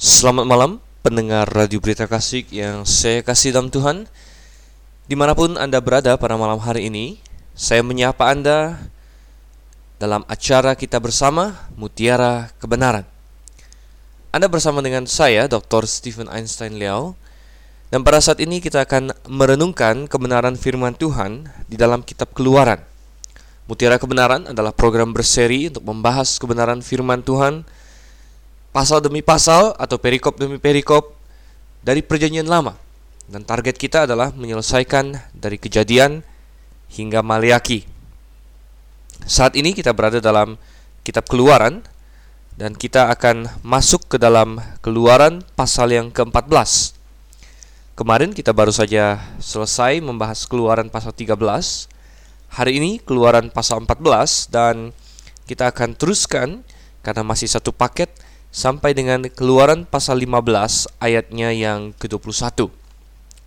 Selamat malam pendengar Radio Berita Kasih yang saya kasih dalam Tuhan. Di mana pun Anda berada pada malam hari ini Saya menyapa Anda dalam acara kita bersama Mutiara Kebenaran. Anda bersama dengan saya Dr. Stephen Einstein Liao. Dan pada saat ini kita akan merenungkan kebenaran firman Tuhan di dalam kitab keluaran. Mutiara Kebenaran adalah program berseri untuk membahas kebenaran firman Tuhan pasal demi pasal atau perikop demi perikop dari perjanjian lama. Dan target kita adalah menyelesaikan dari kejadian hingga Maliaki. Saat ini kita berada dalam kitab keluaran dan kita akan masuk ke dalam keluaran pasal yang ke-14. Kemarin kita baru saja selesai membahas keluaran pasal 13. Hari ini keluaran pasal 14 dan kita akan teruskan karena masih satu paket sampai dengan keluaran pasal 15 ayatnya yang ke-21.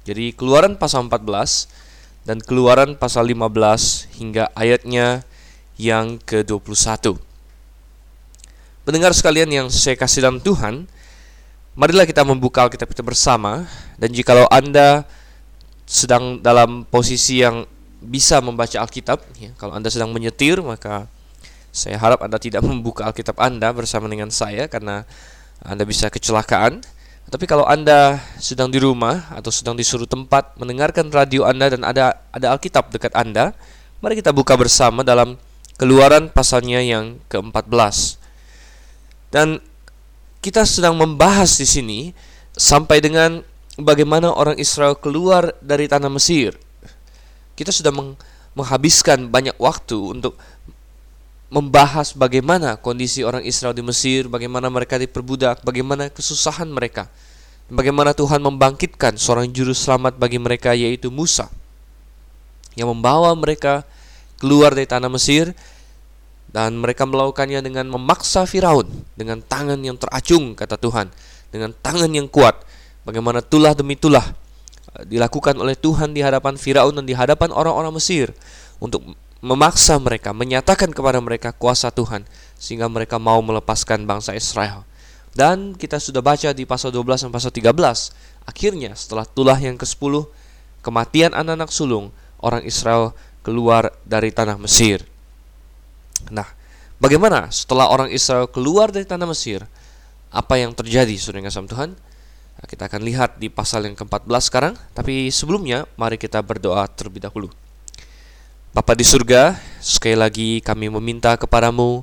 Jadi keluaran pasal 14 dan keluaran pasal 15 hingga ayatnya yang ke-21. Pendengar sekalian yang saya kasih dalam Tuhan, marilah kita membuka Alkitab kita bersama dan jikalau Anda sedang dalam posisi yang bisa membaca Alkitab, ya, kalau Anda sedang menyetir maka saya harap Anda tidak membuka Alkitab Anda bersama dengan saya karena Anda bisa kecelakaan. Tapi kalau Anda sedang di rumah atau sedang di suatu tempat mendengarkan radio Anda dan ada ada Alkitab dekat Anda, mari kita buka bersama dalam Keluaran pasalnya yang ke-14. Dan kita sedang membahas di sini sampai dengan bagaimana orang Israel keluar dari tanah Mesir. Kita sudah menghabiskan banyak waktu untuk membahas bagaimana kondisi orang Israel di Mesir, bagaimana mereka diperbudak, bagaimana kesusahan mereka, bagaimana Tuhan membangkitkan seorang juru selamat bagi mereka yaitu Musa yang membawa mereka keluar dari tanah Mesir dan mereka melakukannya dengan memaksa Firaun dengan tangan yang teracung kata Tuhan, dengan tangan yang kuat. Bagaimana tulah demi tulah eh, dilakukan oleh Tuhan di hadapan Firaun dan di hadapan orang-orang Mesir untuk memaksa mereka, menyatakan kepada mereka kuasa Tuhan sehingga mereka mau melepaskan bangsa Israel. Dan kita sudah baca di pasal 12 dan pasal 13, akhirnya setelah tulah yang ke-10, kematian anak-anak sulung, orang Israel keluar dari tanah Mesir. Nah, bagaimana setelah orang Israel keluar dari tanah Mesir? Apa yang terjadi, saudara kasih Tuhan? Nah, kita akan lihat di pasal yang ke-14 sekarang, tapi sebelumnya mari kita berdoa terlebih dahulu. Bapa di surga, sekali lagi kami meminta kepadamu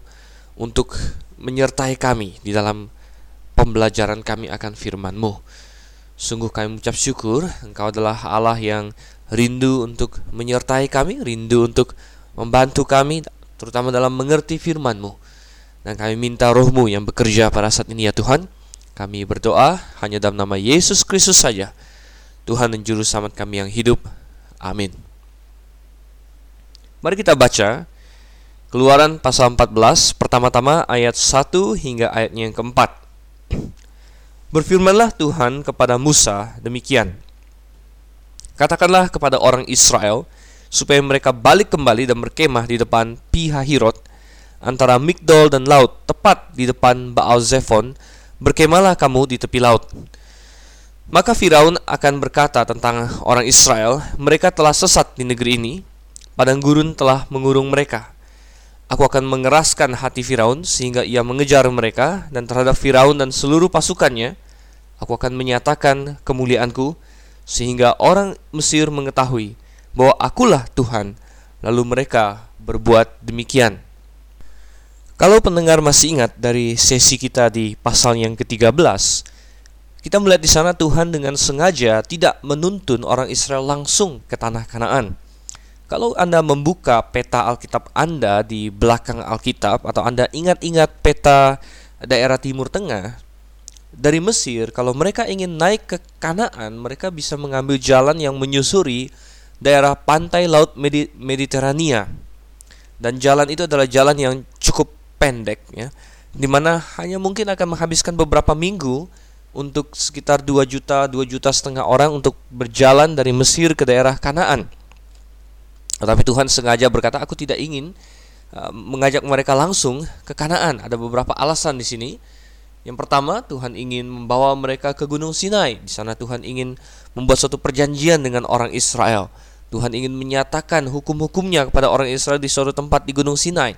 untuk menyertai kami di dalam pembelajaran kami akan firman-Mu. Sungguh kami mengucap syukur, Engkau adalah Allah yang rindu untuk menyertai kami, rindu untuk membantu kami, terutama dalam mengerti firman-Mu. Dan kami minta rohmu yang bekerja pada saat ini ya Tuhan. Kami berdoa hanya dalam nama Yesus Kristus saja. Tuhan dan Juru Selamat kami yang hidup. Amin. Mari kita baca Keluaran pasal 14 pertama-tama ayat 1 hingga ayatnya yang keempat. Berfirmanlah Tuhan kepada Musa demikian. Katakanlah kepada orang Israel supaya mereka balik kembali dan berkemah di depan Pihahirot antara Migdol dan laut tepat di depan Baal Zephon berkemahlah kamu di tepi laut. Maka Firaun akan berkata tentang orang Israel, mereka telah sesat di negeri ini Padang gurun telah mengurung mereka. Aku akan mengeraskan hati Firaun sehingga ia mengejar mereka dan terhadap Firaun dan seluruh pasukannya aku akan menyatakan kemuliaanku sehingga orang Mesir mengetahui bahwa akulah Tuhan lalu mereka berbuat demikian. Kalau pendengar masih ingat dari sesi kita di pasal yang ke-13, kita melihat di sana Tuhan dengan sengaja tidak menuntun orang Israel langsung ke tanah Kanaan. Kalau Anda membuka peta Alkitab Anda di belakang Alkitab atau Anda ingat-ingat peta daerah Timur Tengah dari Mesir, kalau mereka ingin naik ke Kanaan, mereka bisa mengambil jalan yang menyusuri daerah pantai laut Mediterania. Dan jalan itu adalah jalan yang cukup pendek ya, di mana hanya mungkin akan menghabiskan beberapa minggu untuk sekitar 2 juta, 2 juta setengah orang untuk berjalan dari Mesir ke daerah Kanaan. Tetapi Tuhan sengaja berkata, "Aku tidak ingin uh, mengajak mereka langsung ke Kanaan." Ada beberapa alasan di sini. Yang pertama, Tuhan ingin membawa mereka ke Gunung Sinai. Di sana Tuhan ingin membuat suatu perjanjian dengan orang Israel. Tuhan ingin menyatakan hukum-hukumnya kepada orang Israel di suatu tempat di Gunung Sinai.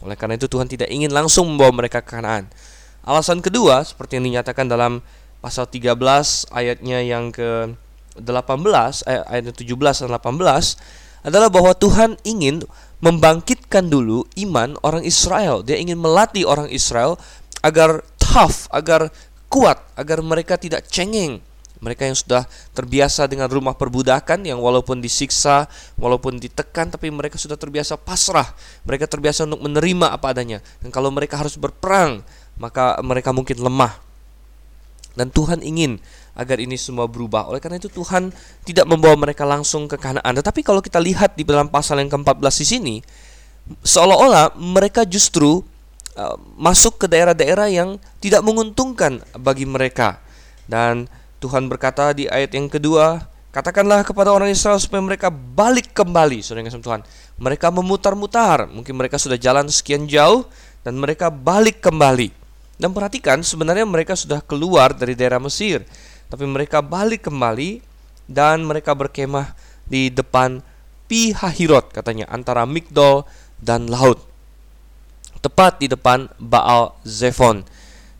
Oleh karena itu Tuhan tidak ingin langsung membawa mereka ke Kanaan. Alasan kedua, seperti yang dinyatakan dalam pasal 13 ayatnya yang ke 18 eh, ayat 17 dan 18 adalah bahwa Tuhan ingin membangkitkan dulu iman orang Israel. Dia ingin melatih orang Israel agar tough, agar kuat, agar mereka tidak cengeng. Mereka yang sudah terbiasa dengan rumah perbudakan yang walaupun disiksa, walaupun ditekan tapi mereka sudah terbiasa pasrah. Mereka terbiasa untuk menerima apa adanya. Dan kalau mereka harus berperang, maka mereka mungkin lemah. Dan Tuhan ingin agar ini semua berubah. Oleh karena itu Tuhan tidak membawa mereka langsung ke Kanaan. Tetapi kalau kita lihat di dalam pasal yang ke-14 di sini, seolah-olah mereka justru Uh, masuk ke daerah-daerah yang tidak menguntungkan bagi mereka. Dan Tuhan berkata di ayat yang kedua, katakanlah kepada orang Israel supaya mereka balik kembali, saudara yang Tuhan. Mereka memutar-mutar, mungkin mereka sudah jalan sekian jauh dan mereka balik kembali. Dan perhatikan, sebenarnya mereka sudah keluar dari daerah Mesir, tapi mereka balik kembali dan mereka berkemah di depan Pihahirot katanya antara Migdol dan laut tepat di depan Baal Zephon.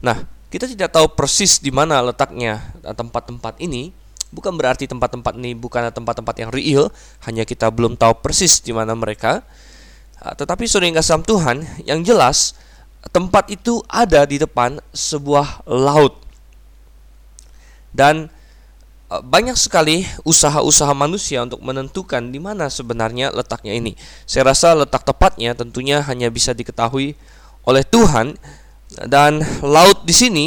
Nah, kita tidak tahu persis di mana letaknya tempat-tempat ini. Bukan berarti tempat-tempat ini bukan tempat-tempat yang real, hanya kita belum tahu persis di mana mereka. Ah, tetapi yang kasih Tuhan, yang jelas tempat itu ada di depan sebuah laut. Dan Eh, banyak sekali usaha-usaha manusia untuk menentukan di mana sebenarnya letaknya ini. Saya rasa letak tepatnya tentunya hanya bisa diketahui oleh Tuhan dan laut di sini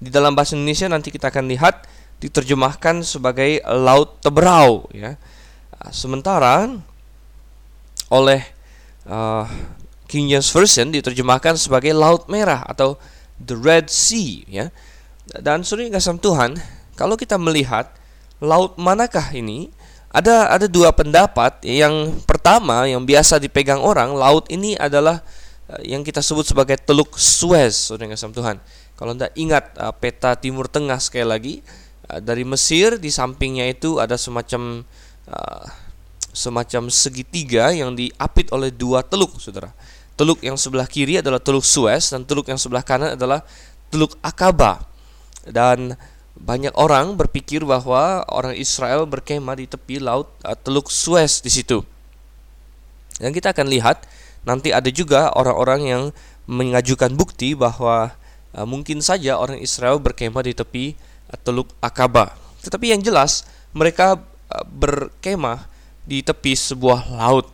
di dalam bahasa Indonesia nanti kita akan lihat diterjemahkan sebagai laut teberau ya. Sementara oleh uh, King James Version diterjemahkan sebagai laut merah atau the Red Sea ya. Dan suri kasih Tuhan, kalau kita melihat laut manakah ini, ada ada dua pendapat. Yang pertama yang biasa dipegang orang, laut ini adalah eh, yang kita sebut sebagai Teluk Suez, Saudara kasih Tuhan. Kalau Anda ingat uh, peta Timur Tengah sekali lagi, uh, dari Mesir di sampingnya itu ada semacam semacam segitiga yang diapit oleh dua teluk, Saudara. Teluk yang sebelah kiri adalah Teluk Suez dan teluk yang sebelah kanan adalah Teluk Akaba. Dan banyak orang berpikir bahwa orang Israel berkemah di tepi laut uh, Teluk Suez di situ. Dan kita akan lihat nanti ada juga orang-orang yang mengajukan bukti bahwa uh, mungkin saja orang Israel berkemah di tepi uh, Teluk Akaba. Tetapi yang jelas mereka berkemah di tepi sebuah laut.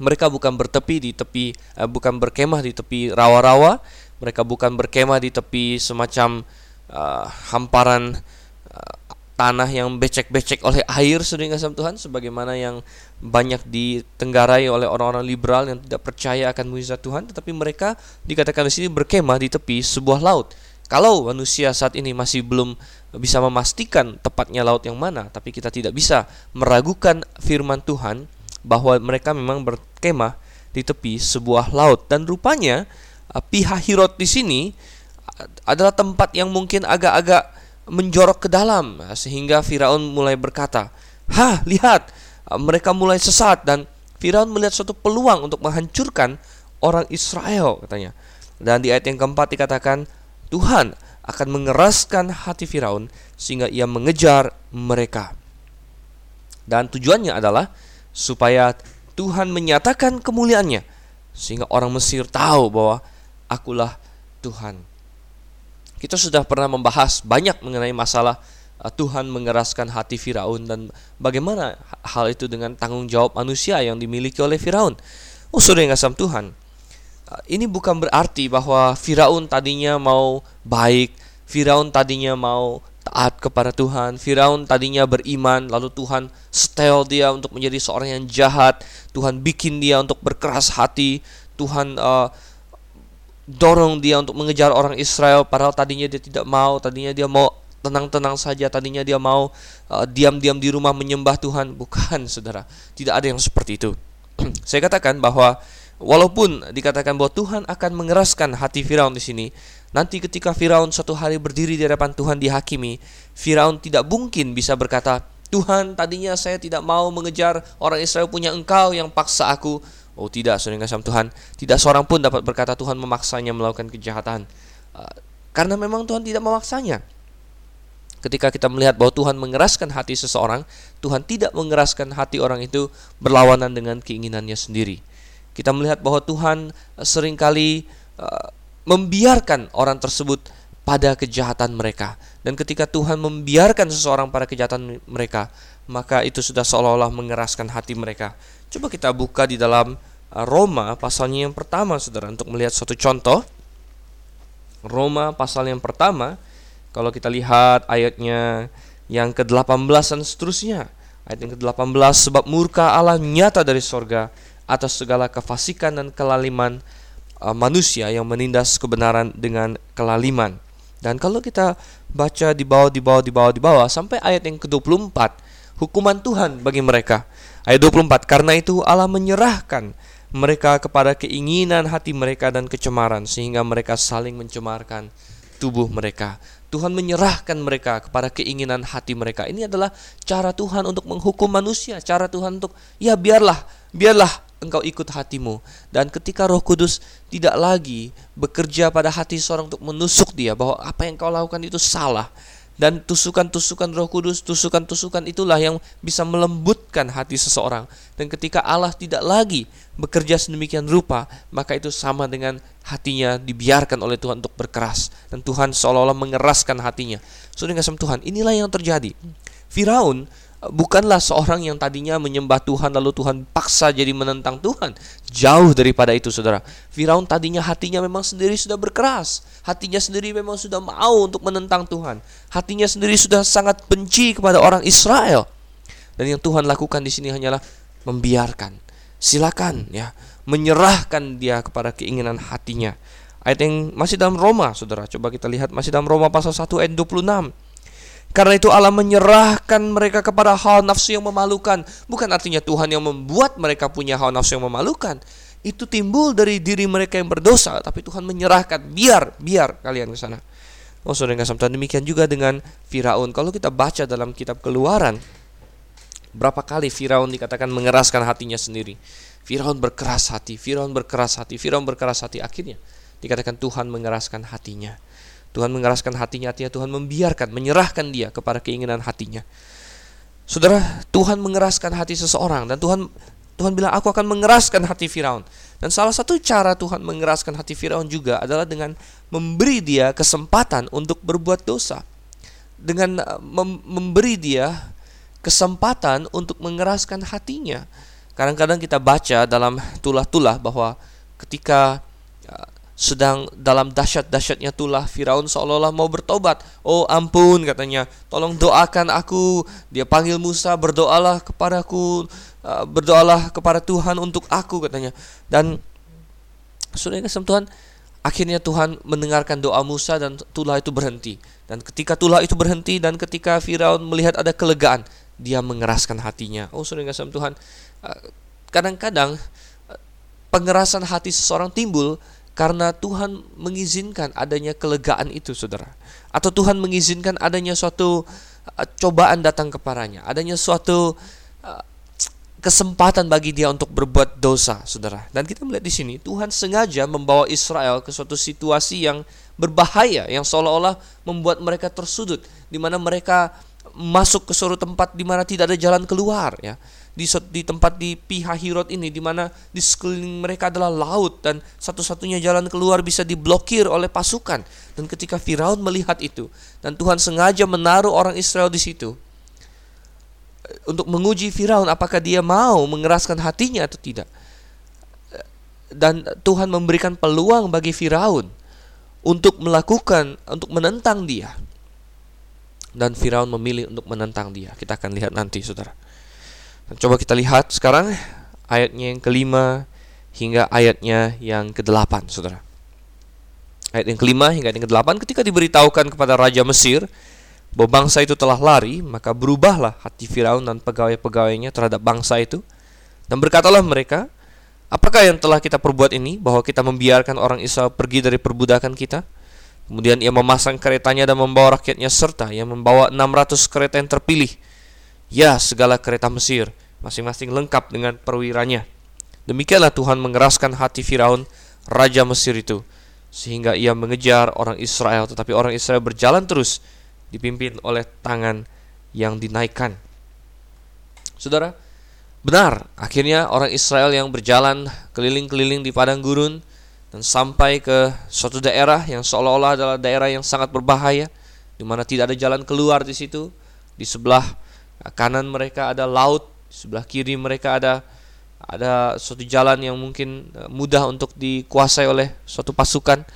Mereka bukan bertepi di tepi bukan berkemah di tepi rawa-rawa, mereka bukan berkemah di tepi semacam uh, hamparan uh, tanah yang becek-becek oleh air sering kasih Tuhan sebagaimana yang banyak ditenggarai oleh orang-orang liberal yang tidak percaya akan mujizat Tuhan tetapi mereka dikatakan di sini berkemah di tepi sebuah laut. Kalau manusia saat ini masih belum bisa memastikan tepatnya laut yang mana, tapi kita tidak bisa meragukan firman Tuhan bahwa mereka memang berkemah di tepi sebuah laut dan rupanya Pihahirot di sini adalah tempat yang mungkin agak-agak menjorok ke dalam sehingga Firaun mulai berkata, "Hah, lihat, mereka mulai sesat dan Firaun melihat suatu peluang untuk menghancurkan orang Israel," katanya. Dan di ayat yang keempat dikatakan, "Tuhan akan mengeraskan hati Firaun sehingga ia mengejar mereka." Dan tujuannya adalah supaya Tuhan menyatakan kemuliaannya sehingga orang Mesir tahu bahwa akulah Tuhan. Kita sudah pernah membahas banyak mengenai masalah uh, Tuhan mengeraskan hati Firaun dan bagaimana hal itu dengan tanggung jawab manusia yang dimiliki oleh Firaun. Oh, sudah yang kasam Tuhan. Uh, ini bukan berarti bahwa Firaun tadinya mau baik, Firaun tadinya mau taat kepada Tuhan. Firaun tadinya beriman, lalu Tuhan setel dia untuk menjadi seorang yang jahat. Tuhan bikin dia untuk berkeras hati. Tuhan uh, dorong dia untuk mengejar orang Israel padahal tadinya dia tidak mau tadinya dia mau tenang-tenang saja tadinya dia mau uh, diam-diam di rumah menyembah Tuhan bukan saudara tidak ada yang seperti itu saya katakan bahwa walaupun dikatakan bahwa Tuhan akan mengeraskan hati Firaun di sini Nanti ketika Firaun satu hari berdiri di hadapan Tuhan dihakimi, Firaun tidak mungkin bisa berkata, Tuhan tadinya saya tidak mau mengejar orang Israel punya engkau yang paksa aku. Oh tidak, saudara kasih Tuhan, tidak seorang pun dapat berkata Tuhan memaksanya melakukan kejahatan. Uh, karena memang Tuhan tidak memaksanya. Ketika kita melihat bahwa Tuhan mengeraskan hati seseorang, Tuhan tidak mengeraskan hati orang itu berlawanan dengan keinginannya sendiri. Kita melihat bahwa Tuhan sering kali uh, membiarkan orang tersebut pada kejahatan mereka. Dan ketika Tuhan membiarkan seseorang pada kejahatan mereka, maka itu sudah seolah-olah mengeraskan hati mereka. Coba kita buka di dalam Roma pasalnya yang pertama Saudara untuk melihat suatu contoh. Roma pasal yang pertama, kalau kita lihat ayatnya yang ke-18 dan seterusnya. Ayat yang ke-18 sebab murka Allah nyata dari sorga atas segala kefasikan dan kelaliman Uh, manusia yang menindas kebenaran dengan kelaliman. Dan kalau kita baca di bawah di bawah di bawah di bawah sampai ayat yang ke-24, hukuman Tuhan bagi mereka. Ayat 24, karena itu Allah menyerahkan mereka kepada keinginan hati mereka dan kecemaran sehingga mereka saling mencemarkan tubuh mereka. Tuhan menyerahkan mereka kepada keinginan hati mereka. Ini adalah cara Tuhan untuk menghukum manusia, cara Tuhan untuk ya biarlah, biarlah engkau ikut hatimu dan ketika Roh Kudus tidak lagi bekerja pada hati seorang untuk menusuk dia bahwa apa yang kau lakukan itu salah dan tusukan-tusukan Roh Kudus, tusukan-tusukan itulah yang bisa melembutkan hati seseorang. Dan ketika Allah tidak lagi bekerja sedemikian rupa, maka itu sama dengan hatinya dibiarkan oleh Tuhan untuk berkeras dan Tuhan seolah-olah mengeraskan hatinya. Saudara kasih Tuhan, inilah yang terjadi. Firaun bukanlah seorang yang tadinya menyembah Tuhan lalu Tuhan paksa jadi menentang Tuhan. Jauh daripada itu saudara. Firaun tadinya hatinya memang sendiri sudah berkeras. Hatinya sendiri memang sudah mau untuk menentang Tuhan. Hatinya sendiri sudah sangat benci kepada orang Israel. Dan yang Tuhan lakukan di sini hanyalah membiarkan. Silakan ya, menyerahkan dia kepada keinginan hatinya. Ayat yang masih dalam Roma, saudara. Coba kita lihat masih dalam Roma pasal 1 ayat 26. Karena itu Allah menyerahkan mereka kepada hawa nafsu yang memalukan. Bukan artinya Tuhan yang membuat mereka punya hawa nafsu yang memalukan. Itu timbul dari diri mereka yang berdosa. Tapi Tuhan menyerahkan. Biar, biar kalian ke sana. Oh Tuhan demikian juga dengan Firaun. Kalau kita baca dalam kitab keluaran. Berapa kali Firaun dikatakan mengeraskan hatinya sendiri. Firaun berkeras hati, Firaun berkeras hati, Firaun berkeras hati. Akhirnya dikatakan Tuhan mengeraskan hatinya. Tuhan mengeraskan hatinya, artinya Tuhan membiarkan, menyerahkan dia kepada keinginan hatinya. Saudara, Tuhan mengeraskan hati seseorang dan Tuhan Tuhan bilang aku akan mengeraskan hati Firaun. Dan salah satu cara Tuhan mengeraskan hati Firaun juga adalah dengan memberi dia kesempatan untuk berbuat dosa. Dengan uh, mem memberi dia kesempatan untuk mengeraskan hatinya. Kadang-kadang kita baca dalam tulah-tulah bahwa ketika sedang dalam dahsyat-dahsyatnya tulah Firaun seolah-olah mau bertobat. Oh ampun katanya, tolong doakan aku. Dia panggil Musa, berdoalah kepadaku, uh, berdoalah kepada Tuhan untuk aku katanya. Dan sudah kasih Tuhan, akhirnya Tuhan mendengarkan doa Musa dan tulah itu berhenti. Dan ketika tulah itu berhenti dan ketika Firaun melihat ada kelegaan, dia mengeraskan hatinya. Oh sudah kasih Tuhan, uh, kadang-kadang uh, pengerasan hati seseorang timbul karena Tuhan mengizinkan adanya kelegaan itu, saudara. Atau Tuhan mengizinkan adanya suatu uh, cobaan datang kepadanya, adanya suatu uh, kesempatan bagi dia untuk berbuat dosa, saudara. Dan kita melihat di sini Tuhan sengaja membawa Israel ke suatu situasi yang berbahaya, yang seolah-olah membuat mereka tersudut, di mana mereka masuk ke suatu tempat di mana tidak ada jalan keluar, ya di, di tempat di pihak Hirot ini di mana di sekeliling mereka adalah laut dan satu-satunya jalan keluar bisa diblokir oleh pasukan. Dan ketika Firaun melihat itu dan Tuhan sengaja menaruh orang Israel di situ eh, untuk menguji Firaun apakah dia mau mengeraskan hatinya atau tidak. Dan Tuhan memberikan peluang bagi Firaun untuk melakukan untuk menentang dia. Dan Firaun memilih untuk menentang dia. Kita akan lihat nanti saudara Coba kita lihat sekarang ayatnya yang kelima hingga ayatnya yang kedelapan, saudara. Ayat yang kelima hingga ayat yang kedelapan, ketika diberitahukan kepada Raja Mesir bahwa bangsa itu telah lari, maka berubahlah hati Firaun dan pegawai-pegawainya terhadap bangsa itu. Dan berkatalah mereka, apakah yang telah kita perbuat ini, bahwa kita membiarkan orang Israel pergi dari perbudakan kita? Kemudian ia memasang keretanya dan membawa rakyatnya serta ia membawa 600 kereta yang terpilih. Ya, segala kereta Mesir, masing-masing lengkap dengan perwiranya. Demikianlah Tuhan mengeraskan hati Firaun, raja Mesir itu, sehingga ia mengejar orang Israel, tetapi orang Israel berjalan terus dipimpin oleh tangan yang dinaikkan. Saudara, benar, akhirnya orang Israel yang berjalan keliling-keliling di padang gurun dan sampai ke suatu daerah yang seolah-olah adalah daerah yang sangat berbahaya di mana tidak ada jalan keluar di situ. Di sebelah kanan mereka ada laut, sebelah kiri mereka ada ada suatu jalan yang mungkin eh, mudah untuk dikuasai oleh suatu pasukan.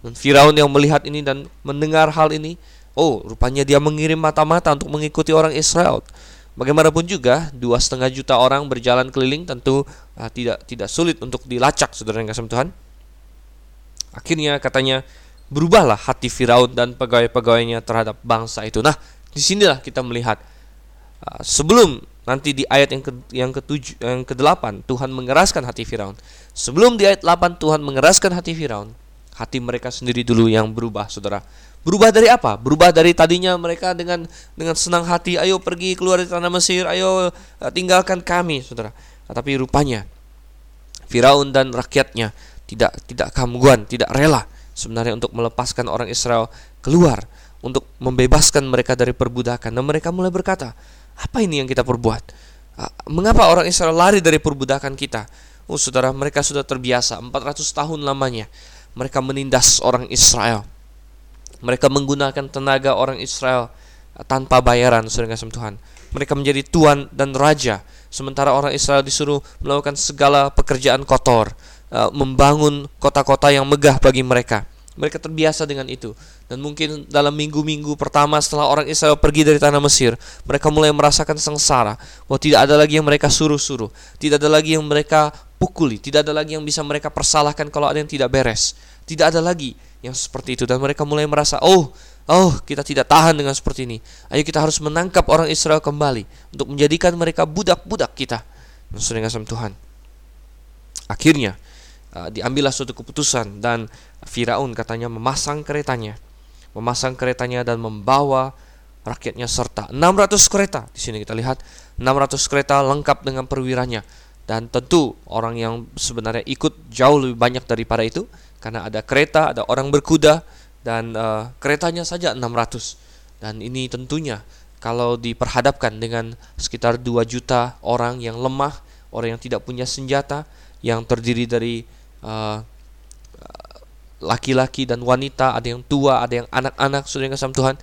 Dan Firaun yang melihat ini dan mendengar hal ini, oh rupanya dia mengirim mata-mata untuk mengikuti orang Israel. Bagaimanapun juga dua setengah juta orang berjalan keliling tentu uh, tidak tidak sulit untuk dilacak, saudara yang kasih Tuhan. Akhirnya katanya berubahlah hati Firaun dan pegawai-pegawainya terhadap bangsa itu. Nah, di sinilah kita melihat uh, sebelum nanti di ayat yang ke, yang ketujuh yang kedelapan Tuhan mengeraskan hati Firaun. Sebelum di ayat 8 Tuhan mengeraskan hati Firaun, hati mereka sendiri dulu yang berubah, Saudara. Berubah dari apa? Berubah dari tadinya mereka dengan dengan senang hati, ayo pergi keluar dari tanah Mesir, ayo uh, tinggalkan kami, Saudara. Tapi rupanya Firaun dan rakyatnya tidak tidak kamguan, tidak rela sebenarnya untuk melepaskan orang Israel keluar untuk membebaskan mereka dari perbudakan. Dan mereka mulai berkata, apa ini yang kita perbuat? Ah, mengapa orang Israel lari dari perbudakan kita? Oh saudara, mereka sudah terbiasa 400 tahun lamanya mereka menindas orang Israel. Mereka menggunakan tenaga orang Israel tanpa bayaran, saudara Tuhan. Mereka menjadi tuan dan raja, sementara orang Israel disuruh melakukan segala pekerjaan kotor, Uh, membangun kota-kota yang megah bagi mereka. Mereka terbiasa dengan itu. Dan mungkin dalam minggu-minggu pertama setelah orang Israel pergi dari tanah Mesir, mereka mulai merasakan sengsara. Bahwa tidak ada lagi yang mereka suruh-suruh. Tidak ada lagi yang mereka pukuli. Tidak ada lagi yang bisa mereka persalahkan kalau ada yang tidak beres. Tidak ada lagi yang seperti itu. Dan mereka mulai merasa, oh, oh kita tidak tahan dengan seperti ini. Ayo kita harus menangkap orang Israel kembali. Untuk menjadikan mereka budak-budak kita. Sering Tuhan. Akhirnya, diambillah suatu keputusan dan Firaun katanya memasang keretanya, memasang keretanya dan membawa rakyatnya serta 600 kereta. Di sini kita lihat 600 kereta lengkap dengan perwiranya dan tentu orang yang sebenarnya ikut jauh lebih banyak daripada itu karena ada kereta, ada orang berkuda dan uh, keretanya saja 600. Dan ini tentunya kalau diperhadapkan dengan sekitar 2 juta orang yang lemah, orang yang tidak punya senjata, yang terdiri dari Uh, laki-laki dan wanita, ada yang tua, ada yang anak-anak, sudah yang kasih Tuhan,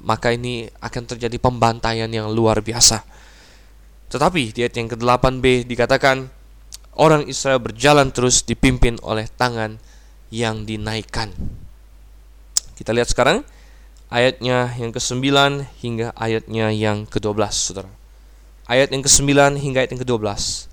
maka ini akan terjadi pembantaian yang luar biasa. Tetapi di ayat yang ke-8b dikatakan orang Israel berjalan terus dipimpin oleh tangan yang dinaikkan. Kita lihat sekarang ayatnya yang ke-9 hingga ayatnya yang ke-12, Saudara. Ayat yang ke-9 hingga ayat yang ke-12.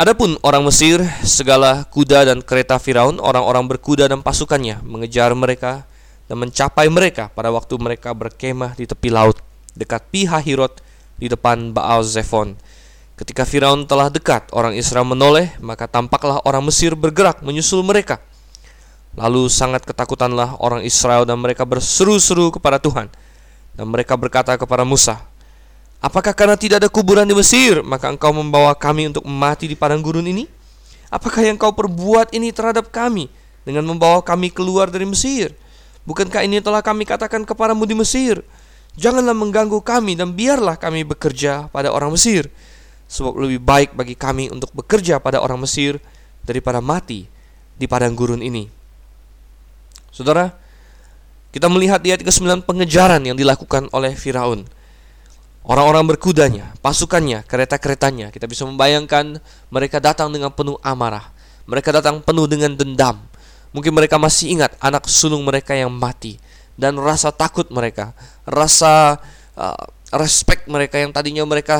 Adapun orang Mesir, segala kuda dan kereta Firaun, orang-orang berkuda dan pasukannya mengejar mereka dan mencapai mereka pada waktu mereka berkemah di tepi laut dekat Pihahirot di depan Baal Zephon. Ketika Firaun telah dekat, orang Israel menoleh, maka tampaklah orang Mesir bergerak menyusul mereka. Lalu sangat ketakutanlah orang Israel dan mereka berseru-seru kepada Tuhan. Dan mereka berkata kepada Musa, Apakah karena tidak ada kuburan di Mesir, maka engkau membawa kami untuk mati di padang gurun ini? Apakah yang kau perbuat ini terhadap kami dengan membawa kami keluar dari Mesir? Bukankah ini telah kami katakan kepadamu di Mesir? Janganlah mengganggu kami dan biarlah kami bekerja pada orang Mesir. Sebab lebih baik bagi kami untuk bekerja pada orang Mesir daripada mati di padang gurun ini. Saudara, kita melihat di ayat ke-9 pengejaran yang dilakukan oleh Firaun Orang-orang berkudanya, pasukannya, kereta-keretanya, kita bisa membayangkan mereka datang dengan penuh amarah. Mereka datang penuh dengan dendam. Mungkin mereka masih ingat anak sulung mereka yang mati dan rasa takut mereka, rasa uh, respect mereka yang tadinya mereka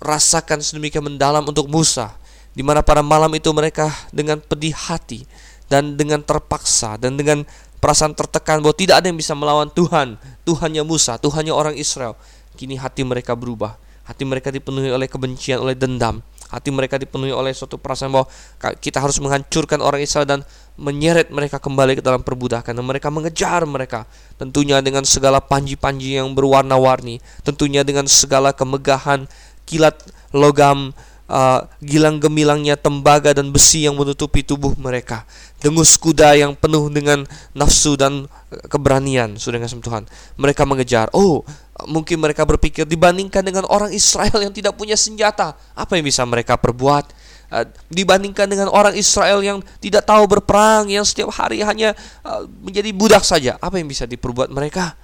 rasakan sedemikian mendalam untuk Musa, di mana pada malam itu mereka dengan pedih hati dan dengan terpaksa dan dengan perasaan tertekan bahwa tidak ada yang bisa melawan Tuhan, Tuhannya Musa, Tuhannya orang Israel Kini hati mereka berubah. Hati mereka dipenuhi oleh kebencian, oleh dendam. Hati mereka dipenuhi oleh suatu perasaan bahwa kita harus menghancurkan orang Israel dan menyeret mereka kembali ke dalam perbudakan. Dan mereka mengejar mereka. Tentunya dengan segala panji-panji yang berwarna-warni. Tentunya dengan segala kemegahan kilat logam uh, gilang gemilangnya tembaga dan besi yang menutupi tubuh mereka. Dengus kuda yang penuh dengan nafsu dan keberanian. Sudah kasih Tuhan mereka mengejar. Oh mungkin mereka berpikir dibandingkan dengan orang Israel yang tidak punya senjata apa yang bisa mereka perbuat? Eh, dibandingkan dengan orang Israel yang tidak tahu berperang yang setiap hari hanya uh, menjadi budak saja apa yang bisa diperbuat mereka?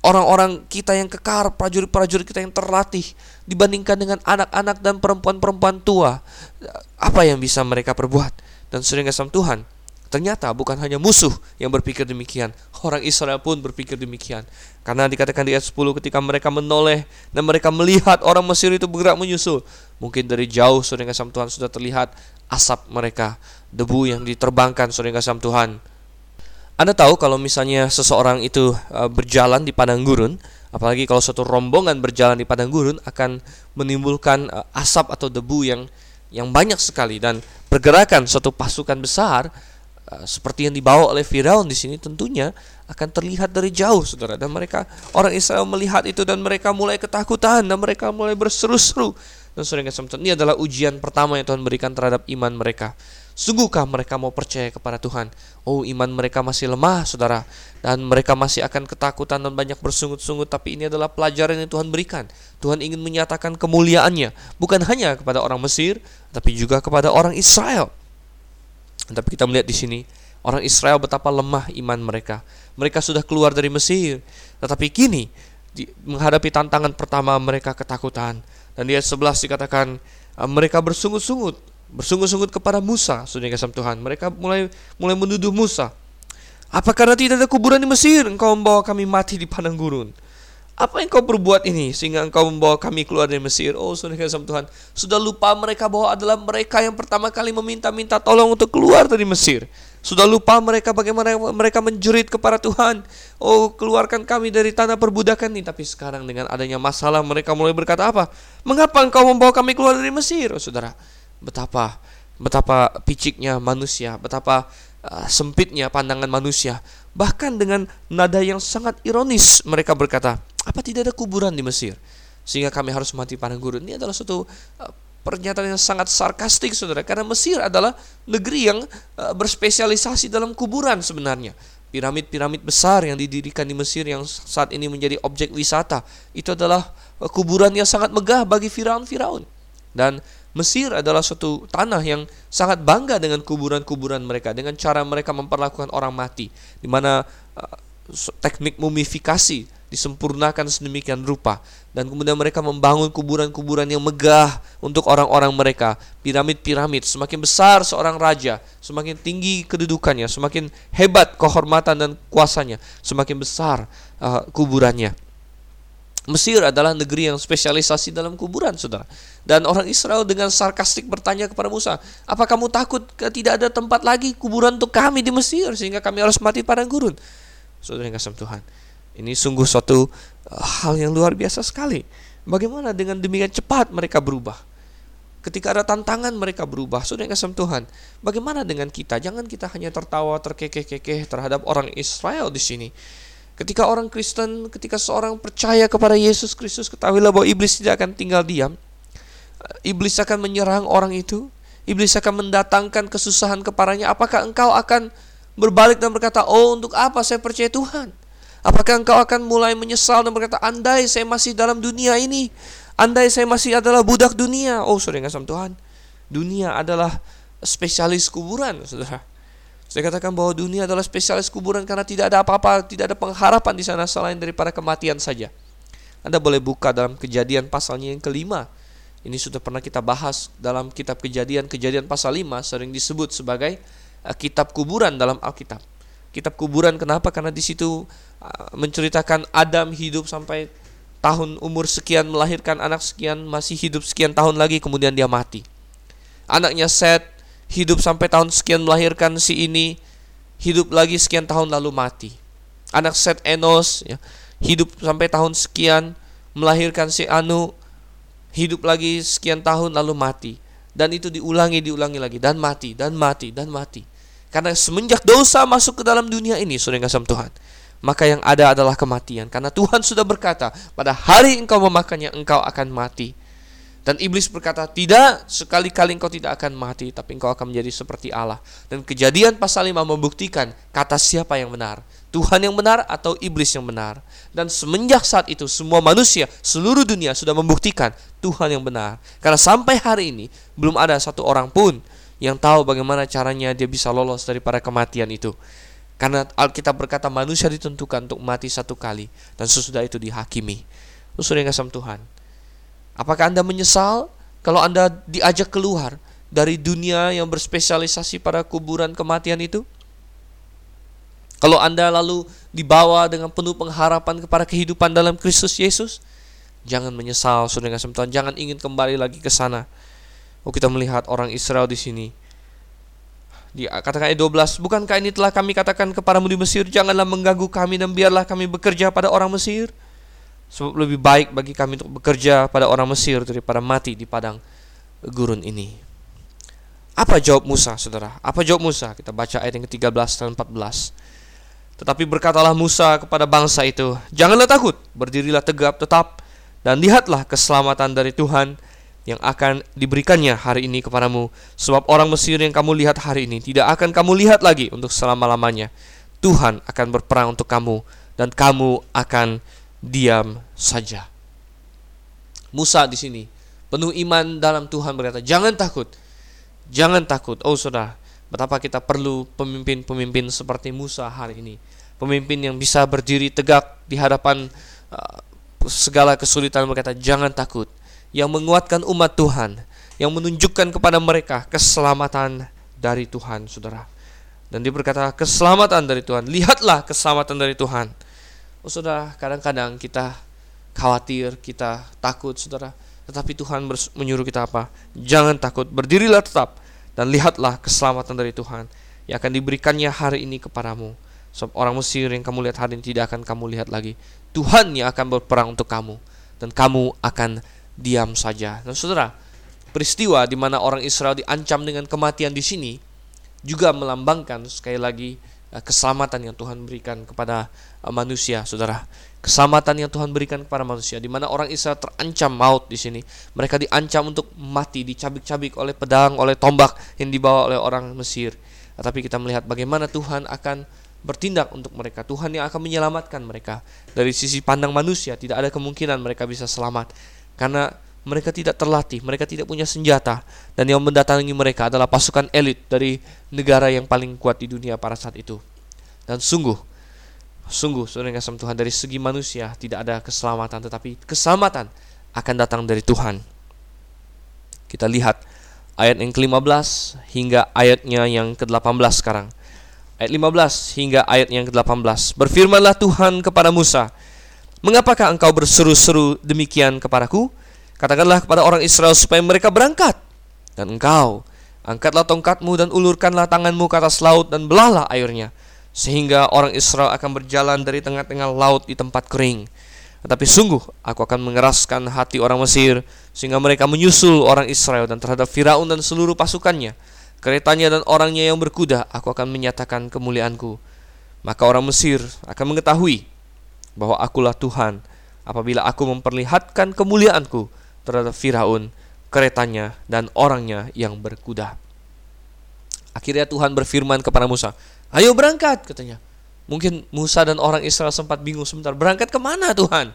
Orang-orang kita yang kekar prajurit-prajurit kita yang terlatih dibandingkan dengan anak-anak dan perempuan-perempuan tua apa yang bisa mereka perbuat? Dan sering kasih Tuhan Ternyata bukan hanya musuh yang berpikir demikian, orang Israel pun berpikir demikian. Karena dikatakan di ayat 10 ketika mereka menoleh dan mereka melihat orang Mesir itu bergerak menyusul. Mungkin dari jauh saudara kasih Tuhan sudah terlihat asap mereka, debu yang diterbangkan saudara kasih Tuhan. Anda tahu kalau misalnya seseorang itu uh, berjalan di padang gurun, apalagi kalau suatu rombongan berjalan di padang gurun akan menimbulkan uh, asap atau debu yang yang banyak sekali dan pergerakan suatu pasukan besar seperti yang dibawa oleh Firaun di sini tentunya akan terlihat dari jauh Saudara dan mereka orang Israel melihat itu dan mereka mulai ketakutan dan mereka mulai berseru-seru dan Saudara ini adalah ujian pertama yang Tuhan berikan terhadap iman mereka Sungguhkah mereka mau percaya kepada Tuhan? Oh, iman mereka masih lemah, saudara, dan mereka masih akan ketakutan dan banyak bersungut-sungut. Tapi ini adalah pelajaran yang Tuhan berikan. Tuhan ingin menyatakan kemuliaannya, bukan hanya kepada orang Mesir, tapi juga kepada orang Israel. Tapi kita melihat di sini orang Israel betapa lemah iman mereka. Mereka sudah keluar dari Mesir, tetapi kini di, menghadapi tantangan pertama mereka ketakutan. Dan di ayat 11 dikatakan uh, mereka bersungut-sungut, bersungut-sungut kepada Musa, sudah kasih Tuhan. Mereka mulai mulai menuduh Musa. Apa karena tidak ada kuburan di Mesir engkau membawa kami mati di padang gurun? Apa yang kau perbuat ini sehingga engkau membawa kami keluar dari Mesir? Oh, saudara sama Tuhan, sudah lupa mereka bahwa adalah mereka yang pertama kali meminta-minta tolong untuk keluar dari Mesir. Sudah lupa mereka bagaimana mereka menjerit kepada Tuhan. Oh, keluarkan kami dari tanah perbudakan ini. Tapi sekarang dengan adanya masalah mereka mulai berkata apa? Mengapa engkau membawa kami keluar dari Mesir? Oh, saudara, betapa betapa piciknya manusia, betapa uh, sempitnya pandangan manusia. Bahkan dengan nada yang sangat ironis mereka berkata, apa tidak ada kuburan di Mesir? Sehingga kami harus mati padang gurun. Ini adalah suatu uh, pernyataan yang sangat sarkastik saudara. Karena Mesir adalah negeri yang uh, berspesialisasi dalam kuburan sebenarnya. Piramid-piramid besar yang didirikan di Mesir yang saat ini menjadi objek wisata. Itu adalah uh, kuburan yang sangat megah bagi Firaun-Firaun. Dan Mesir adalah suatu tanah yang sangat bangga dengan kuburan-kuburan mereka dengan cara mereka memperlakukan orang mati. Di mana uh, teknik mumifikasi disempurnakan sedemikian rupa dan kemudian mereka membangun kuburan-kuburan yang megah untuk orang-orang mereka piramid-piramid semakin besar seorang raja semakin tinggi kedudukannya semakin hebat kehormatan dan kuasanya semakin besar uh, kuburannya Mesir adalah negeri yang spesialisasi dalam kuburan, saudara. Dan orang Israel dengan sarkastik bertanya kepada Musa, apa kamu takut tidak ada tempat lagi kuburan untuk kami di Mesir sehingga kami harus mati padang gurun? Saudara yang kasih Tuhan. Ini sungguh suatu uh, hal yang luar biasa sekali. Bagaimana dengan demikian cepat mereka berubah? Ketika ada tantangan mereka berubah. Sudah kasih Tuhan. Bagaimana dengan kita? Jangan kita hanya tertawa terkekeh-kekeh terhadap orang Israel di sini. Ketika orang Kristen, ketika seorang percaya kepada Yesus Kristus, ketahuilah bahwa iblis tidak akan tinggal diam. Iblis akan menyerang orang itu. Iblis akan mendatangkan kesusahan kepadanya. Apakah engkau akan berbalik dan berkata, "Oh, untuk apa saya percaya Tuhan?" Apakah engkau akan mulai menyesal dan berkata, andai saya masih dalam dunia ini, andai saya masih adalah budak dunia. Oh, saudara kasih Tuhan, dunia adalah spesialis kuburan, saudara. Saya katakan bahwa dunia adalah spesialis kuburan karena tidak ada apa-apa, tidak ada pengharapan di sana selain daripada kematian saja. Anda boleh buka dalam kejadian pasalnya yang kelima. Ini sudah pernah kita bahas dalam kitab kejadian, kejadian pasal 5 sering disebut sebagai uh, kitab kuburan dalam Alkitab. Kitab kuburan kenapa? Karena di situ uh, menceritakan Adam hidup sampai tahun umur sekian melahirkan anak sekian masih hidup sekian tahun lagi kemudian dia mati. Anaknya Seth hidup sampai tahun sekian melahirkan si ini hidup lagi sekian tahun lalu mati. Anak Seth Enos ya, hidup sampai tahun sekian melahirkan si Anu hidup lagi sekian tahun lalu mati dan itu diulangi diulangi lagi dan mati dan mati dan mati karena semenjak dosa masuk ke dalam dunia ini sudah kasih Tuhan maka yang ada adalah kematian karena Tuhan sudah berkata pada hari engkau memakannya engkau akan mati dan iblis berkata, tidak, sekali-kali engkau tidak akan mati, tapi engkau akan menjadi seperti Allah. Dan kejadian pasal 5 membuktikan kata siapa yang benar. Tuhan yang benar atau iblis yang benar. Dan semenjak saat itu semua manusia, seluruh dunia sudah membuktikan Tuhan yang benar. Karena sampai hari ini belum ada satu orang pun yang tahu bagaimana caranya dia bisa lolos daripada kematian itu. Karena Alkitab berkata manusia ditentukan untuk mati satu kali dan sesudah itu dihakimi. Sudah yang kasih Tuhan. Apakah Anda menyesal kalau Anda diajak keluar dari dunia yang berspesialisasi pada kuburan kematian itu? Kalau Anda lalu dibawa dengan penuh pengharapan kepada kehidupan dalam Kristus Yesus, jangan menyesal, saudara kasih Tuhan. Jangan ingin kembali lagi ke sana. Oh, kita melihat orang Israel di sini. Di katakan ayat 12, bukankah ini telah kami katakan kepadamu di Mesir, janganlah mengganggu kami dan biarlah kami bekerja pada orang Mesir. Sebab lebih baik bagi kami untuk bekerja pada orang Mesir daripada mati di padang gurun ini. Apa jawab Musa, saudara? Apa jawab Musa? Kita baca ayat yang ke-13 dan 14. Tetapi berkatalah Musa kepada bangsa itu, Janganlah takut, berdirilah tegap tetap, dan lihatlah keselamatan dari Tuhan yang akan diberikannya hari ini kepadamu. Sebab orang Mesir yang kamu lihat hari ini tidak akan kamu lihat lagi untuk selama-lamanya. Tuhan akan berperang untuk kamu, dan kamu akan diam saja. Musa di sini penuh iman dalam Tuhan berkata, "Jangan takut. Jangan takut." Oh, Saudara, betapa kita perlu pemimpin-pemimpin seperti Musa hari ini. Pemimpin yang bisa berdiri tegak di hadapan uh, segala kesulitan berkata, "Jangan takut." Yang menguatkan umat Tuhan, yang menunjukkan kepada mereka keselamatan dari Tuhan, Saudara. Dan dia berkata, "Keselamatan dari Tuhan. Lihatlah keselamatan dari Tuhan." Oh saudara, kadang-kadang kita khawatir, kita takut saudara. Tetapi Tuhan menyuruh kita apa? Jangan takut, berdirilah tetap dan lihatlah keselamatan dari Tuhan yang akan diberikannya hari ini kepadamu. Sebab orang Mesir yang kamu lihat hari ini tidak akan kamu lihat lagi. Tuhan yang akan berperang untuk kamu dan kamu akan diam saja. Dan saudara, peristiwa di mana orang Israel diancam dengan kematian di sini juga melambangkan sekali lagi Eh, keselamatan yang Tuhan berikan kepada eh, manusia, saudara. Keselamatan yang Tuhan berikan kepada manusia, di mana orang Israel terancam maut di sini. Mereka diancam untuk mati, dicabik-cabik oleh pedang, oleh tombak yang dibawa oleh orang Mesir. Tetapi kita melihat bagaimana Tuhan akan bertindak untuk mereka. Tuhan yang akan menyelamatkan mereka. Dari sisi pandang manusia, tidak ada kemungkinan mereka bisa selamat. Karena mereka tidak terlatih, mereka tidak punya senjata, dan yang mendatangi mereka adalah pasukan elit dari negara yang paling kuat di dunia pada saat itu. Dan sungguh, sungguh, saudara kasih Tuhan dari segi manusia tidak ada keselamatan, tetapi keselamatan akan datang dari Tuhan. Kita lihat ayat yang ke-15 hingga ayatnya yang ke-18 sekarang. Ayat 15 hingga ayat yang ke-18. Berfirmanlah Tuhan kepada Musa, Mengapakah engkau berseru-seru demikian kepadaku? Katakanlah kepada orang Israel supaya mereka berangkat. Dan engkau, angkatlah tongkatmu dan ulurkanlah tanganmu ke atas laut dan belahlah airnya. Sehingga orang Israel akan berjalan dari tengah-tengah laut di tempat kering. Tetapi sungguh aku akan mengeraskan hati orang Mesir sehingga mereka menyusul orang Israel dan terhadap Firaun dan seluruh pasukannya, keretanya dan orangnya yang berkuda, aku akan menyatakan kemuliaanku. Maka orang Mesir akan mengetahui bahwa akulah Tuhan apabila aku memperlihatkan kemuliaanku terhadap Firaun, keretanya, dan orangnya yang berkuda. Akhirnya Tuhan berfirman kepada Musa, Ayo berangkat, katanya. Mungkin Musa dan orang Israel sempat bingung sebentar, berangkat ke mana Tuhan?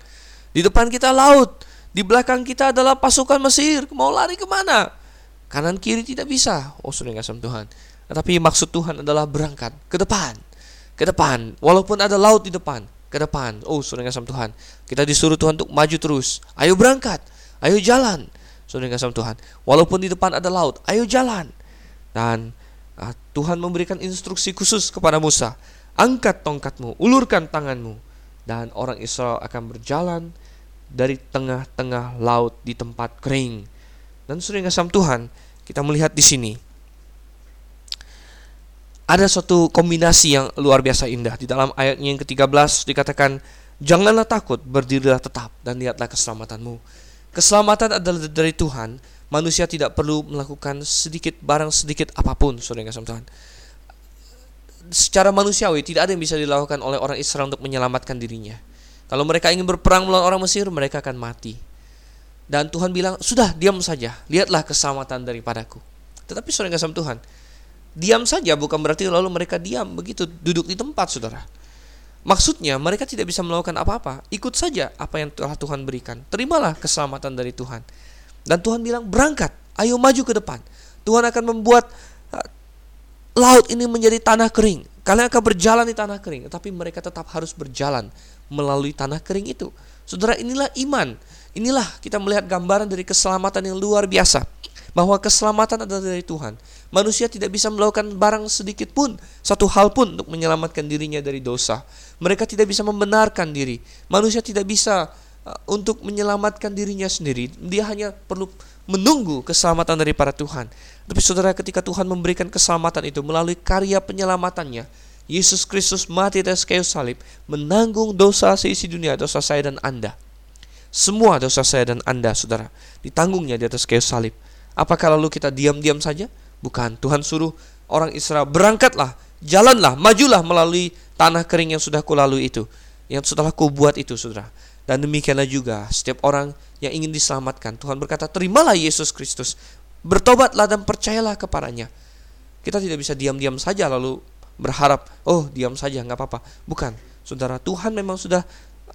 Di depan kita laut, di belakang kita adalah pasukan Mesir, mau lari ke mana? Kanan kiri tidak bisa. Oh sudah ngasih Tuhan. Tetapi maksud Tuhan adalah berangkat ke depan, ke depan. Walaupun ada laut di depan, ke depan. Oh sudah ngasih Tuhan. Kita disuruh Tuhan untuk maju terus. Ayo berangkat. Ayo jalan. Saudara kasih Tuhan. Walaupun di depan ada laut, ayo jalan. Dan uh, Tuhan memberikan instruksi khusus kepada Musa. Angkat tongkatmu, ulurkan tanganmu. Dan orang Israel akan berjalan dari tengah-tengah laut di tempat kering. Dan saudara kasih Tuhan, kita melihat di sini ada suatu kombinasi yang luar biasa indah di dalam ayatnya yang ke-13 dikatakan janganlah takut berdirilah tetap dan lihatlah keselamatanmu keselamatan adalah dari Tuhan, manusia tidak perlu melakukan sedikit barang sedikit apa pun, saudara yang Tuhan. Secara manusiawi tidak ada yang bisa dilakukan oleh orang Israel untuk menyelamatkan dirinya. Kalau mereka ingin berperang melawan orang Mesir, mereka akan mati. Dan Tuhan bilang, sudah diam saja, lihatlah keselamatan daripadaku. Tetapi saudara yang Tuhan, diam saja bukan berarti lalu mereka diam begitu duduk di tempat saudara. Maksudnya mereka tidak bisa melakukan apa-apa. Ikut saja apa yang telah Tuhan berikan. Terimalah keselamatan dari Tuhan. Dan Tuhan bilang berangkat, ayo maju ke depan. Tuhan akan membuat uh, laut ini menjadi tanah kering. Kalian akan berjalan di tanah kering, tapi mereka tetap harus berjalan melalui tanah kering itu. Saudara, inilah iman. Inilah kita melihat gambaran dari keselamatan yang luar biasa bahwa keselamatan adalah dari Tuhan. Manusia tidak bisa melakukan barang sedikit pun, satu hal pun untuk menyelamatkan dirinya dari dosa. Mereka tidak bisa membenarkan diri. Manusia tidak bisa uh, untuk menyelamatkan dirinya sendiri. Dia hanya perlu menunggu keselamatan dari para Tuhan. Tapi saudara ketika Tuhan memberikan keselamatan itu melalui karya penyelamatannya, Yesus Kristus mati atas kayu salib, menanggung dosa seisi dunia, dosa saya dan Anda. Semua dosa saya dan Anda, saudara, ditanggungnya di atas kayu salib. Apakah lalu kita diam-diam saja? Bukan. Tuhan suruh orang Israel berangkatlah, jalanlah, majulah melalui tanah kering yang sudah kulalui itu, yang setelah kubuat itu, saudara. Dan demikianlah juga setiap orang yang ingin diselamatkan. Tuhan berkata, terimalah Yesus Kristus, bertobatlah dan percayalah kepadanya. Kita tidak bisa diam-diam saja lalu berharap, oh diam saja, nggak apa-apa. Bukan, saudara. Tuhan memang sudah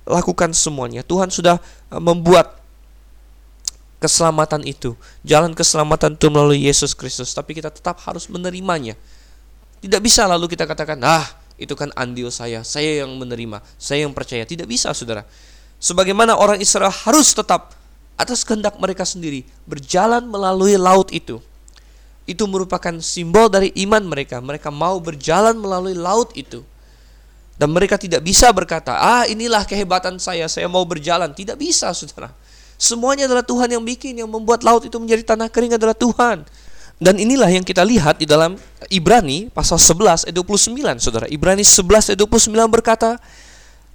lakukan semuanya. Tuhan sudah eh, membuat keselamatan itu, jalan keselamatan itu melalui Yesus Kristus, tapi kita tetap harus menerimanya. Tidak bisa lalu kita katakan, "Ah, itu kan andil saya, saya yang menerima, saya yang percaya." Tidak bisa, Saudara. Sebagaimana orang Israel harus tetap atas kehendak mereka sendiri berjalan melalui laut itu. Itu merupakan simbol dari iman mereka. Mereka mau berjalan melalui laut itu. Dan mereka tidak bisa berkata, "Ah, inilah kehebatan saya, saya mau berjalan." Tidak bisa, Saudara Semuanya adalah Tuhan yang bikin, yang membuat laut itu menjadi tanah kering adalah Tuhan. Dan inilah yang kita lihat di dalam Ibrani pasal 11 ayat 29, Saudara. Ibrani 11 ayat 29 berkata,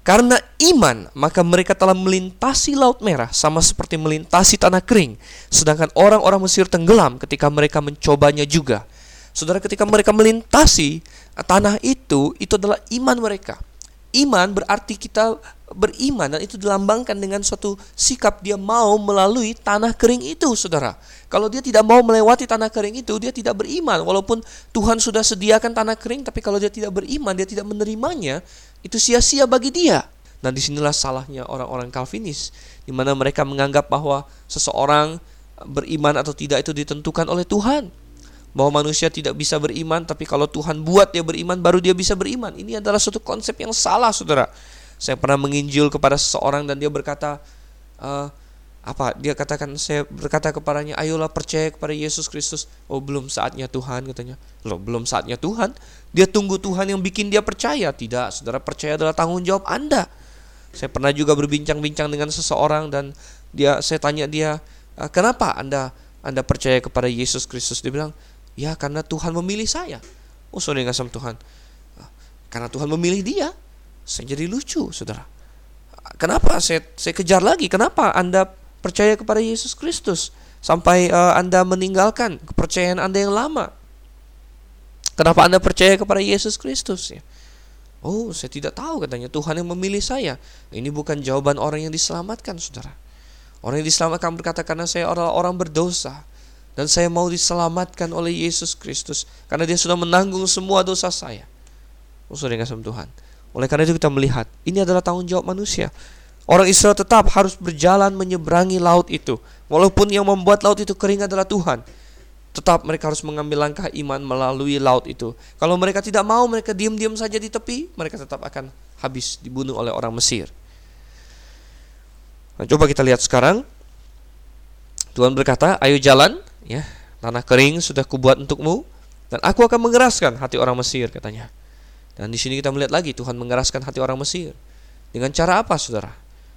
"Karena iman, maka mereka telah melintasi laut merah sama seperti melintasi tanah kering, sedangkan orang-orang Mesir tenggelam ketika mereka mencobanya juga." Saudara, ketika mereka melintasi tanah itu, itu adalah iman mereka. Iman berarti kita beriman dan itu dilambangkan dengan suatu sikap dia mau melalui tanah kering itu, Saudara. Kalau dia tidak mau melewati tanah kering itu, dia tidak beriman. Walaupun Tuhan sudah sediakan tanah kering, tapi kalau dia tidak beriman, dia tidak menerimanya, itu sia-sia bagi dia. Nah, di sinilah salahnya orang-orang Calvinis, di mana mereka menganggap bahwa seseorang beriman atau tidak itu ditentukan oleh Tuhan bahwa manusia tidak bisa beriman, tapi kalau Tuhan buat dia beriman, baru dia bisa beriman. Ini adalah suatu konsep yang salah, saudara. Saya pernah menginjil kepada seseorang dan dia berkata, uh, apa? Dia katakan, saya berkata kepadanya, ayolah percaya kepada Yesus Kristus. Oh, belum saatnya Tuhan, katanya. Loh, belum saatnya Tuhan. Dia tunggu Tuhan yang bikin dia percaya. Tidak, saudara percaya adalah tanggung jawab Anda. Saya pernah juga berbincang-bincang dengan seseorang dan dia, saya tanya dia, uh, kenapa Anda anda percaya kepada Yesus Kristus? Dia bilang, Ya karena Tuhan memilih saya. Oh saudara yang sama Tuhan. Karena Tuhan memilih dia. Saya jadi lucu saudara. Kenapa saya, saya kejar lagi? Kenapa Anda percaya kepada Yesus Kristus? Sampai uh, Anda meninggalkan kepercayaan Anda yang lama. Kenapa Anda percaya kepada Yesus Kristus? Ya. Oh, saya tidak tahu katanya Tuhan yang memilih saya. Ini bukan jawaban orang yang diselamatkan, saudara. Orang yang diselamatkan berkata karena saya adalah orang berdosa dan saya mau diselamatkan oleh Yesus Kristus karena dia sudah menanggung semua dosa saya. Oh, saudara Tuhan. Oleh karena itu kita melihat ini adalah tanggung jawab manusia. Orang Israel tetap harus berjalan menyeberangi laut itu. Walaupun yang membuat laut itu kering adalah Tuhan. Tetap mereka harus mengambil langkah iman melalui laut itu. Kalau mereka tidak mau, mereka diam-diam saja di tepi, mereka tetap akan habis dibunuh oleh orang Mesir. Nah, coba kita lihat sekarang. Tuhan berkata, ayo jalan ya tanah kering sudah kubuat untukmu dan aku akan mengeraskan hati orang Mesir katanya dan di sini kita melihat lagi Tuhan mengeraskan hati orang Mesir dengan cara apa saudara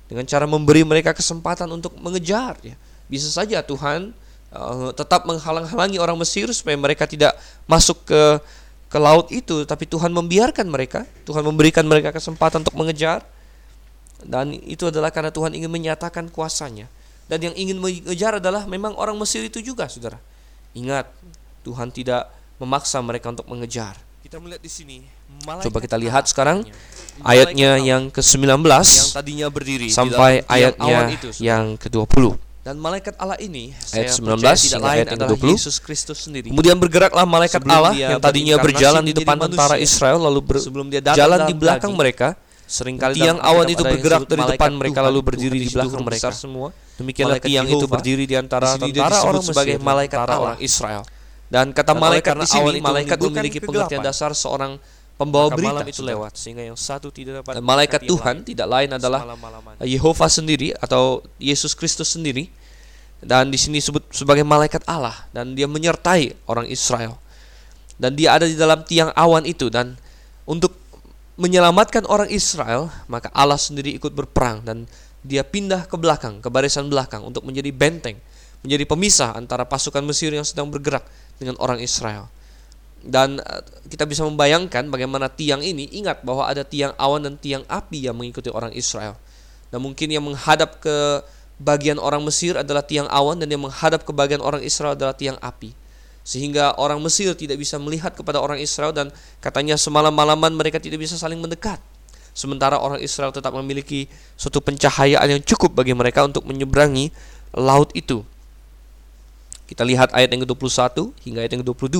dengan cara memberi mereka kesempatan untuk mengejar ya bisa saja Tuhan uh, tetap menghalang-halangi orang Mesir supaya mereka tidak masuk ke ke laut itu tapi Tuhan membiarkan mereka Tuhan memberikan mereka kesempatan untuk mengejar dan itu adalah karena Tuhan ingin menyatakan kuasanya Dan yang ingin mengejar adalah memang orang Mesir itu juga, saudara. Ingat, Tuhan tidak memaksa mereka untuk mengejar. Kita melihat di sini. Coba kita lihat sekarang ayatnya yang ke-19 yang tadinya berdiri sampai ayatnya itu, yang ke-20. Dan malaikat Allah ini Ayat saya 19 percaya tidak lain ayat yang adalah 20. Yesus Kristus sendiri. Kemudian bergeraklah malaikat Sebelum Allah yang tadinya berjalan di depan tentara Israel lalu sebelum dia datang berjalan dalam di belakang daging, mereka. Seringkali Tiang awan itu bergerak dari depan mereka Tuhan. lalu Tuhan berdiri di belakang mereka. semua. Demikianlah tiang itu berdiri di antara tentara orang sebagai malaikat Allah. Israel. Dan kata malaikat di sini, malaikat memiliki pengertian dasar seorang pembawa Maka berita. malam itu lewat sehingga yang satu tidak dapat Dan malaikat Tuhan lain. tidak lain adalah Semalam-malaman. Yehova sendiri atau Yesus Kristus sendiri dan di sini disebut sebagai malaikat Allah dan dia menyertai orang Israel dan dia ada di dalam tiang awan itu dan untuk menyelamatkan orang Israel maka Allah sendiri ikut berperang dan dia pindah ke belakang ke barisan belakang untuk menjadi benteng menjadi pemisah antara pasukan Mesir yang sedang bergerak dengan orang Israel dan eh, kita bisa membayangkan bagaimana tiang ini ingat bahwa ada tiang awan dan tiang api yang mengikuti orang Israel dan mungkin yang menghadap ke bagian orang Mesir adalah tiang awan dan yang menghadap ke bagian orang Israel adalah tiang api. Sehingga orang Mesir tidak bisa melihat kepada orang Israel dan katanya semalam-malaman mereka tidak bisa saling mendekat. Sementara orang Israel tetap memiliki suatu pencahayaan yang cukup bagi mereka untuk menyeberangi laut itu. Kita lihat ayat yang ke-21 hingga ayat yang ke-22.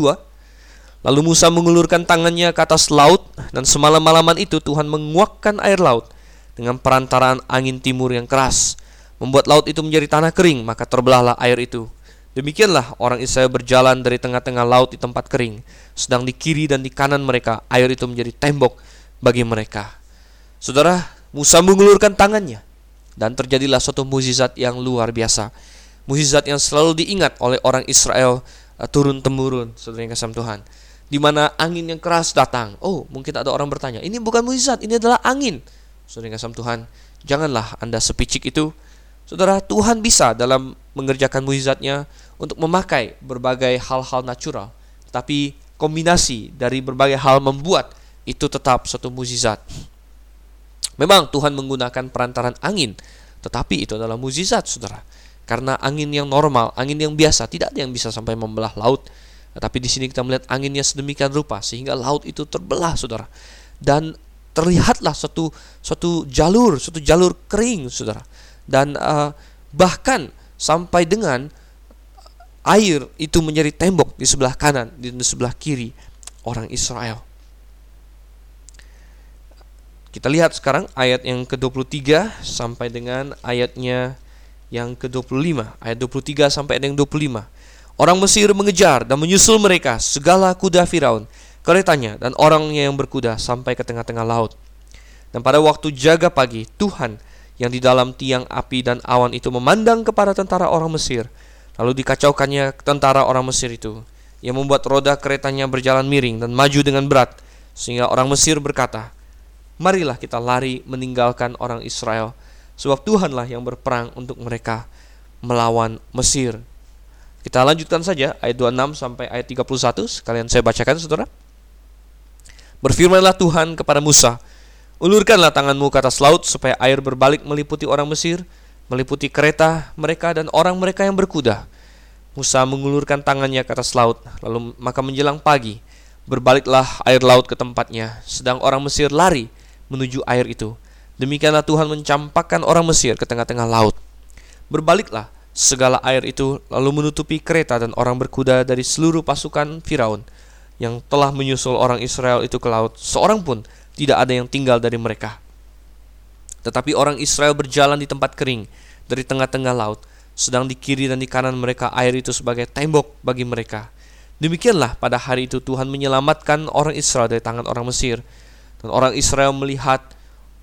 Lalu Musa mengulurkan tangannya ke atas laut dan semalam-malaman itu Tuhan menguakkan air laut dengan perantaraan angin timur yang keras membuat laut itu menjadi tanah kering maka terbelahlah air itu. Demikianlah orang Israel berjalan dari tengah-tengah laut di tempat kering sedang di kiri dan di kanan mereka air itu menjadi tembok bagi mereka. Saudara Musa mengulurkan tangannya dan terjadilah suatu mukjizat yang luar biasa. Mukjizat yang selalu diingat oleh orang Israel uh, turun temurun saudara yang kasih Tuhan di mana angin yang keras datang. Oh, mungkin ada orang bertanya, ini bukan mukjizat, ini adalah angin. Saudara kasih Tuhan, janganlah Anda sepicik itu. Saudara, Tuhan bisa dalam mengerjakan mukjizatnya untuk memakai berbagai hal-hal natural, tapi kombinasi dari berbagai hal membuat itu tetap suatu mukjizat. Memang Tuhan menggunakan perantaran angin, tetapi itu adalah mukjizat, Saudara. Karena angin yang normal, angin yang biasa tidak ada yang bisa sampai membelah laut. Tetapi di sini kita melihat anginnya sedemikian rupa sehingga laut itu terbelah, Saudara. Dan terlihatlah suatu suatu jalur, suatu jalur kering, Saudara. Dan eh, bahkan sampai dengan air itu menjadi tembok di sebelah kanan di sebelah kiri orang Israel. Kita lihat sekarang ayat yang ke-23 sampai dengan ayatnya yang ke-25. Ayat 23 sampai yang 25. Orang Mesir mengejar dan menyusul mereka segala kuda Firaun, keretanya dan orangnya yang berkuda sampai ke tengah-tengah laut. Dan pada waktu jaga pagi, Tuhan yang di dalam tiang api dan awan itu memandang kepada tentara orang Mesir. Lalu dikacaukannya tentara orang Mesir itu. Ia membuat roda keretanya berjalan miring dan maju dengan berat. Sehingga orang Mesir berkata, Marilah kita lari meninggalkan orang Israel. Sebab Tuhanlah yang berperang untuk mereka melawan Mesir. Kita lanjutkan saja ayat 26 sampai ayat 31. Sekalian saya bacakan saudara. Berfirmanlah Tuhan kepada Musa, Ulurkanlah tanganmu ke atas laut supaya air berbalik meliputi orang Mesir, meliputi kereta mereka dan orang mereka yang berkuda. Musa mengulurkan tangannya ke atas laut, lalu maka menjelang pagi, berbaliklah air laut ke tempatnya, sedang orang Mesir lari menuju air itu. Demikianlah Tuhan mencampakkan orang Mesir ke tengah-tengah laut. Berbaliklah segala air itu lalu menutupi kereta dan orang berkuda dari seluruh pasukan Firaun yang telah menyusul orang Israel itu ke laut. Seorang pun tidak ada yang tinggal dari mereka. Tetapi orang Israel berjalan di tempat kering dari tengah-tengah laut, sedang di kiri dan di kanan mereka air itu sebagai tembok bagi mereka. Demikianlah pada hari itu Tuhan menyelamatkan orang Israel dari tangan orang Mesir. Dan orang Israel melihat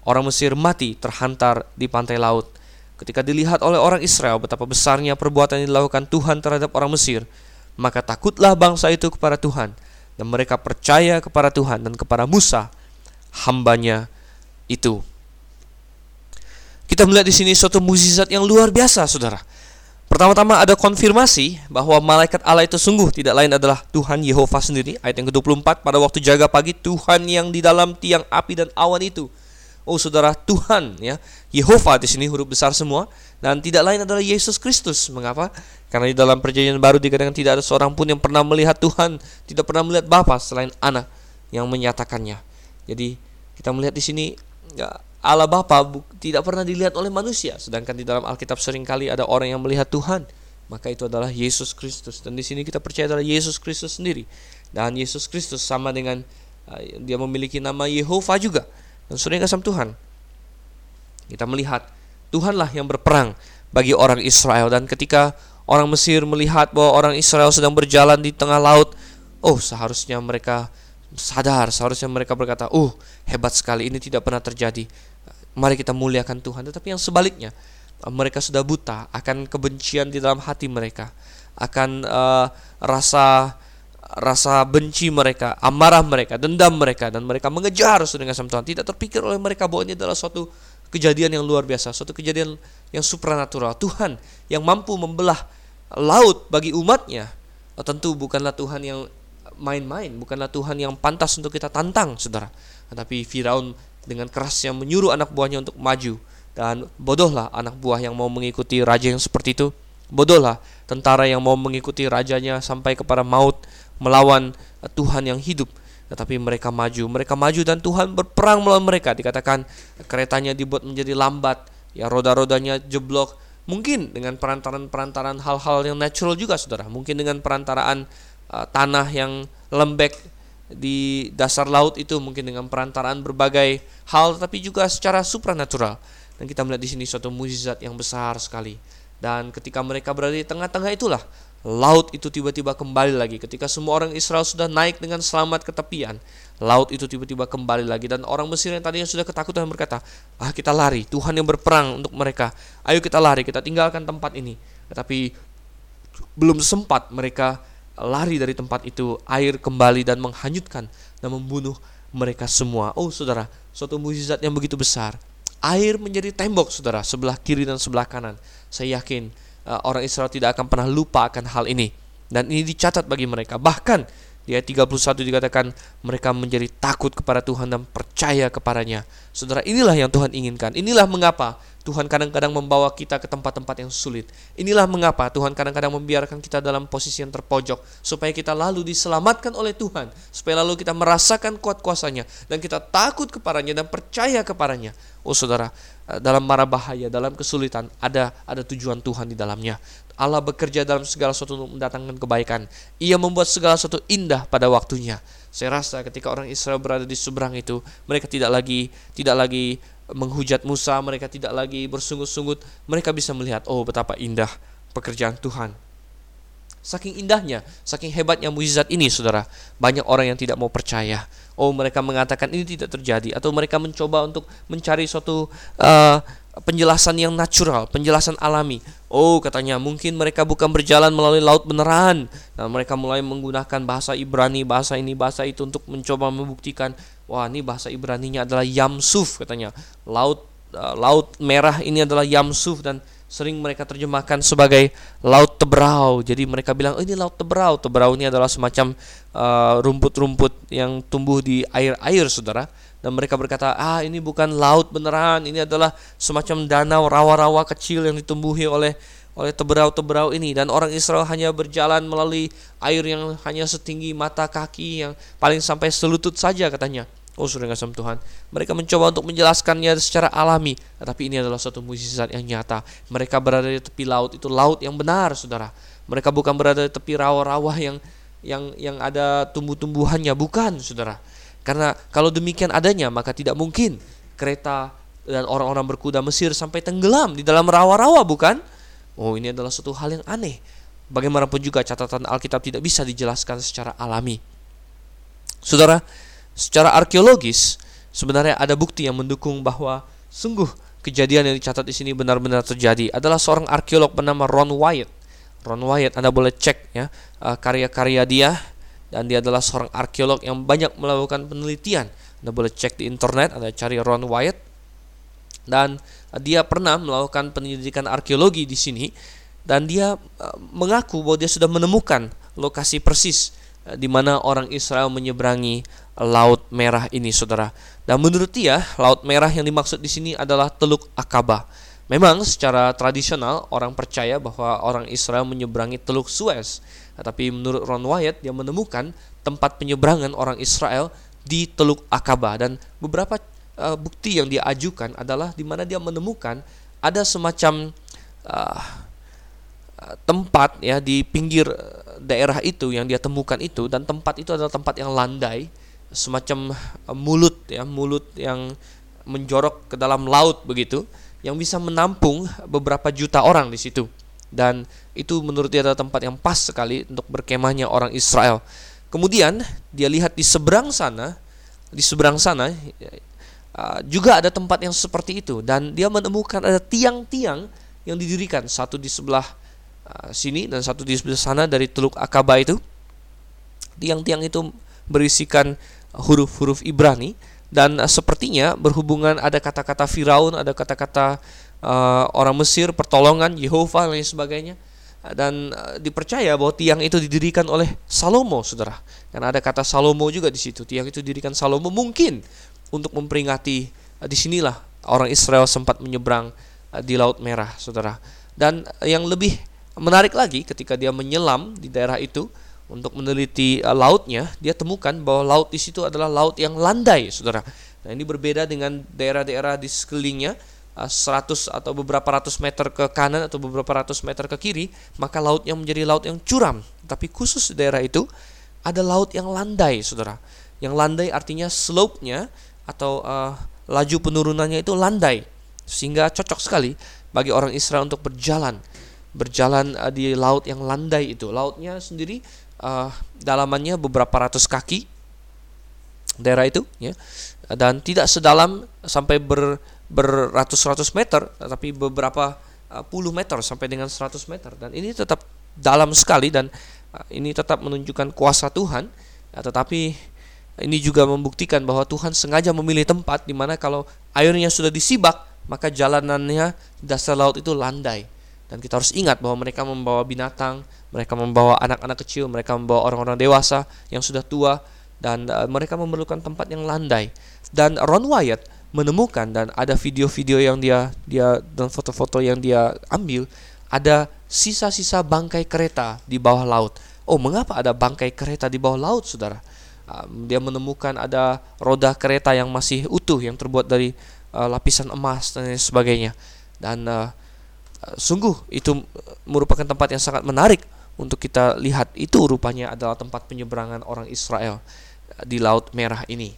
orang Mesir mati terhantar di pantai laut. Ketika dilihat oleh orang Israel betapa besarnya perbuatan yang dilakukan Tuhan terhadap orang Mesir, maka takutlah bangsa itu kepada Tuhan dan mereka percaya kepada Tuhan dan kepada Musa hambanya itu. Kita melihat di sini suatu mukjizat yang luar biasa, saudara. Pertama-tama ada konfirmasi bahwa malaikat Allah itu sungguh tidak lain adalah Tuhan Yehova sendiri. Ayat yang ke-24, pada waktu jaga pagi Tuhan yang di dalam tiang api dan awan itu Oh saudara Tuhan ya Yehova di sini huruf besar semua dan tidak lain adalah Yesus Kristus. Mengapa? Karena di dalam perjanjian baru dikatakan tidak ada seorang pun yang pernah melihat Tuhan, tidak pernah melihat Bapa selain Anak yang menyatakannya. Jadi kita melihat di sini ya, Allah Bapa tidak pernah dilihat oleh manusia, sedangkan di dalam Alkitab sering kali ada orang yang melihat Tuhan. Maka itu adalah Yesus Kristus dan di sini kita percaya adalah Yesus Kristus sendiri. Dan Yesus Kristus sama dengan uh, dia memiliki nama Yehova juga. Dan kasih Tuhan. Kita melihat Tuhanlah yang berperang bagi orang Israel dan ketika orang Mesir melihat bahwa orang Israel sedang berjalan di tengah laut, oh seharusnya mereka sadar, seharusnya mereka berkata, "Uh, hebat sekali ini tidak pernah terjadi." Mari kita muliakan Tuhan. Tetapi yang sebaliknya, mereka sudah buta akan kebencian di dalam hati mereka, akan uh, rasa rasa benci mereka, amarah mereka, dendam mereka dan mereka mengejar dengan sama Tuhan. Tidak terpikir oleh mereka bahwa ini adalah suatu kejadian yang luar biasa, suatu kejadian yang supranatural. Tuhan yang mampu membelah laut bagi umatnya, oh, tentu bukanlah Tuhan yang main-main, bukanlah Tuhan yang pantas untuk kita tantang, saudara. Tetapi Firaun dengan kerasnya menyuruh anak buahnya untuk maju dan bodohlah anak buah yang mau mengikuti raja yang seperti itu. Bodohlah tentara yang mau mengikuti rajanya sampai kepada maut melawan Tuhan yang hidup tetapi mereka maju, mereka maju dan Tuhan berperang melawan mereka. Dikatakan keretanya dibuat menjadi lambat, ya roda-rodanya jeblok. Mungkin dengan perantaran-perantaran hal-hal yang natural juga, saudara. Mungkin dengan perantaraan uh, tanah yang lembek di dasar laut itu, mungkin dengan perantaraan berbagai hal, tapi juga secara supranatural. Dan kita melihat di sini suatu mukjizat yang besar sekali. Dan ketika mereka berada di tengah-tengah itulah laut itu tiba-tiba kembali lagi. Ketika semua orang Israel sudah naik dengan selamat ke tepian, laut itu tiba-tiba kembali lagi dan orang Mesir yang tadinya sudah ketakutan berkata, "Ah, kita lari, Tuhan yang berperang untuk mereka. Ayo kita lari, kita tinggalkan tempat ini." Tetapi belum sempat mereka lari dari tempat itu, air kembali dan menghanyutkan dan membunuh mereka semua. Oh, Saudara, suatu mukjizat yang begitu besar. Air menjadi tembok, Saudara, sebelah kiri dan sebelah kanan. Saya yakin orang Israel tidak akan pernah lupa akan hal ini. Dan ini dicatat bagi mereka. Bahkan di ayat 31 dikatakan mereka menjadi takut kepada Tuhan dan percaya kepadanya. Saudara, inilah yang Tuhan inginkan. Inilah mengapa Tuhan kadang-kadang membawa kita ke tempat-tempat yang sulit. Inilah mengapa Tuhan kadang-kadang membiarkan kita dalam posisi yang terpojok supaya kita lalu diselamatkan oleh Tuhan, supaya lalu kita merasakan kuat kuasanya dan kita takut kepadanya dan percaya kepadanya. Oh saudara, eh, dalam mara bahaya, dalam kesulitan ada ada tujuan Tuhan di dalamnya. Allah bekerja dalam segala sesuatu untuk mendatangkan kebaikan. Ia membuat segala sesuatu indah pada waktunya. Saya rasa ketika orang Israel berada di seberang itu, mereka tidak lagi tidak lagi menghujat Musa, mereka tidak lagi bersungut-sungut, mereka bisa melihat, oh betapa indah pekerjaan Tuhan. Saking indahnya, saking hebatnya mukjizat ini, saudara, banyak orang yang tidak mau percaya. Oh, mereka mengatakan ini tidak terjadi, atau mereka mencoba untuk mencari suatu uh, penjelasan yang natural, penjelasan alami. Oh, katanya mungkin mereka bukan berjalan melalui laut beneran, dan mereka mulai menggunakan bahasa Ibrani, bahasa ini, bahasa itu untuk mencoba membuktikan Wah, ini bahasa Ibrani-nya adalah Yamsuf katanya. Laut uh, laut merah ini adalah Yamsuf dan sering mereka terjemahkan sebagai laut teberau. Jadi mereka bilang, oh, ini laut teberau." Teberau ini adalah semacam uh, rumput-rumput uh, yang tumbuh di air-air, Saudara. Dan mereka berkata, "Ah, ini bukan laut beneran. Ini adalah semacam danau rawa-rawa kecil yang ditumbuhi oleh oleh teberau-teberau ini dan orang Israel hanya berjalan melalui air yang hanya setinggi mata kaki yang paling sampai selutut saja katanya. Oh sudah kasih Tuhan Mereka mencoba untuk menjelaskannya secara alami Tetapi ini adalah suatu mukjizat yang nyata Mereka berada di tepi laut Itu laut yang benar saudara Mereka bukan berada di tepi rawa-rawa yang yang yang ada tumbuh-tumbuhannya Bukan saudara Karena kalau demikian adanya Maka tidak mungkin kereta dan orang-orang berkuda Mesir sampai tenggelam di dalam rawa-rawa bukan? Oh, ini adalah suatu hal yang aneh. Bagaimanapun juga catatan Alkitab tidak bisa dijelaskan secara alami. Saudara, secara arkeologis sebenarnya ada bukti yang mendukung bahwa sungguh kejadian yang dicatat di sini benar-benar terjadi. Adalah seorang arkeolog bernama Ron Wyatt. Ron Wyatt Anda boleh cek ya eh, karya-karya dia dan dia adalah seorang arkeolog yang banyak melakukan penelitian. Anda boleh cek di internet, Anda cari Ron Wyatt dan dia pernah melakukan penyelidikan arkeologi di sini dan dia uh, mengaku bahwa dia sudah menemukan lokasi persis uh, di mana orang Israel menyeberangi Laut Merah ini, saudara. Dan menurut dia, Laut Merah yang dimaksud di sini adalah Teluk Akaba. Memang secara tradisional orang percaya bahwa orang Israel menyeberangi Teluk Suez. Tetapi menurut Ron Wyatt dia menemukan tempat penyeberangan orang Israel di Teluk Akaba dan beberapa uh, bukti yang dia ajukan adalah di mana dia menemukan ada semacam uh, tempat ya di pinggir daerah itu yang dia temukan itu. Dan tempat itu adalah tempat yang landai semacam mulut ya mulut yang menjorok ke dalam laut begitu yang bisa menampung beberapa juta orang di situ dan itu menurut dia adalah tempat yang pas sekali untuk berkemahnya orang Israel. Kemudian dia lihat di seberang sana, di seberang sana uh, juga ada tempat yang seperti itu dan dia menemukan ada tiang-tiang yang didirikan satu di sebelah uh, sini dan satu di sebelah sana dari Teluk Akaba itu. Tiang-tiang itu berisikan huruf-huruf Ibrani dan uh, sepertinya berhubungan ada kata-kata Firaun, ada kata-kata uh, orang Mesir, pertolongan Yehova dan lain sebagainya. Dan uh, dipercaya bahwa tiang itu didirikan oleh Salomo, saudara. Karena ada kata Salomo juga di situ. Tiang itu didirikan Salomo mungkin untuk memperingati uh, di sinilah orang Israel sempat menyeberang di Laut Merah, saudara. Dan yang lebih menarik lagi ketika dia menyelam di daerah itu, untuk meneliti lautnya, dia temukan bahwa laut di situ adalah laut yang landai, saudara. Nah ini berbeda dengan daerah-daerah di sekelilingnya, 100 atau beberapa ratus meter ke kanan atau beberapa ratus meter ke kiri, maka lautnya menjadi laut yang curam. Tapi khusus daerah itu ada laut yang landai, saudara. Yang landai artinya slope-nya atau uh, laju penurunannya itu landai, sehingga cocok sekali bagi orang Israel untuk berjalan berjalan uh, di laut yang landai itu. Lautnya sendiri uh, dalamannya beberapa ratus kaki daerah itu ya dan tidak sedalam sampai ber beratus-ratus meter tapi beberapa uh, puluh meter sampai dengan 100 meter. Dan ini tetap dalam sekali dan uh, ini tetap menunjukkan kuasa Tuhan. Ya, tetapi ini juga membuktikan bahwa Tuhan sengaja memilih tempat di mana kalau airnya sudah disibak maka jalanannya dasar laut itu landai. Dan kita harus ingat bahwa mereka membawa binatang mereka membawa anak-anak kecil, mereka membawa orang-orang dewasa yang sudah tua dan mereka memerlukan tempat yang landai. Dan Ron Wyatt menemukan dan ada video-video yang dia dia dan foto-foto yang dia ambil ada sisa-sisa bangkai kereta di bawah laut. Oh, mengapa ada bangkai kereta di bawah laut, Saudara? Uh, dia menemukan ada roda kereta yang masih utuh yang terbuat dari uh, lapisan emas dan sebagainya. Dan uh, sungguh itu merupakan tempat yang sangat menarik untuk kita lihat itu rupanya adalah tempat penyeberangan orang Israel di Laut Merah ini.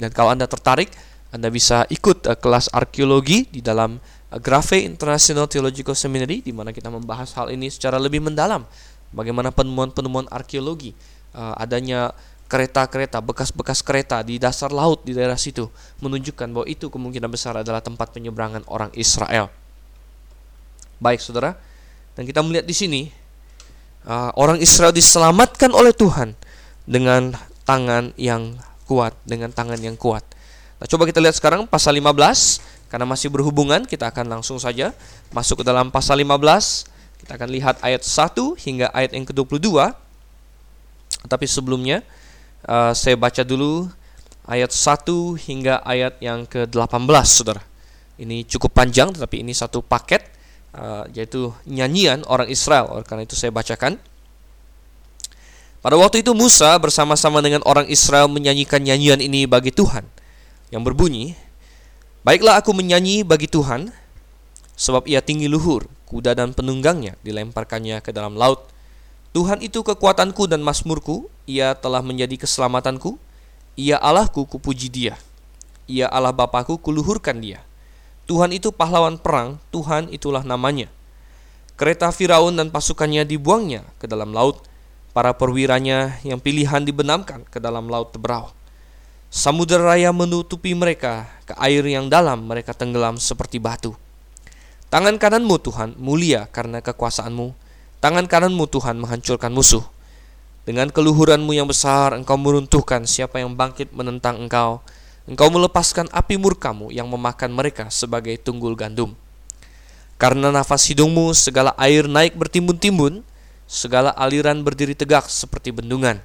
Dan kalau Anda tertarik, Anda bisa ikut uh, kelas arkeologi di dalam uh, Grafe International Theological Seminary di mana kita membahas hal ini secara lebih mendalam. Bagaimana penemuan-penemuan arkeologi, uh, adanya kereta-kereta, bekas-bekas kereta di dasar laut di daerah situ menunjukkan bahwa itu kemungkinan besar adalah tempat penyeberangan orang Israel. Baik, Saudara. Dan kita melihat di sini uh, orang Israel diselamatkan oleh Tuhan dengan tangan yang kuat, dengan tangan yang kuat. Nah, coba kita lihat sekarang pasal 15 karena masih berhubungan, kita akan langsung saja masuk ke dalam pasal 15. Kita akan lihat ayat 1 hingga ayat yang ke-22. Tapi sebelumnya uh, saya baca dulu ayat 1 hingga ayat yang ke-18, Saudara. Ini cukup panjang tetapi ini satu paket uh, yaitu nyanyian orang Israel. Karena itu saya bacakan. Pada waktu itu Musa bersama-sama dengan orang Israel menyanyikan nyanyian ini bagi Tuhan yang berbunyi, Baiklah aku menyanyi bagi Tuhan, sebab ia tinggi luhur, kuda dan penunggangnya dilemparkannya ke dalam laut. Tuhan itu kekuatanku dan masmurku, ia telah menjadi keselamatanku, ia Allahku kupuji dia, ia Allah Bapakku kuluhurkan dia. Tuhan itu pahlawan perang, Tuhan itulah namanya. Kereta Firaun dan pasukannya dibuangnya ke dalam laut, para perwiranya yang pilihan dibenamkan ke dalam laut teberau. Samudera raya menutupi mereka, ke air yang dalam mereka tenggelam seperti batu. Tangan kananmu Tuhan mulia karena kekuasaanmu, tangan kananmu Tuhan menghancurkan musuh. Dengan keluhuranmu yang besar engkau meruntuhkan siapa yang bangkit menentang engkau, Engkau melepaskan api murkamu yang memakan mereka sebagai tunggul gandum. Karena nafas hidungmu segala air naik bertimbun-timbun, segala aliran berdiri tegak seperti bendungan.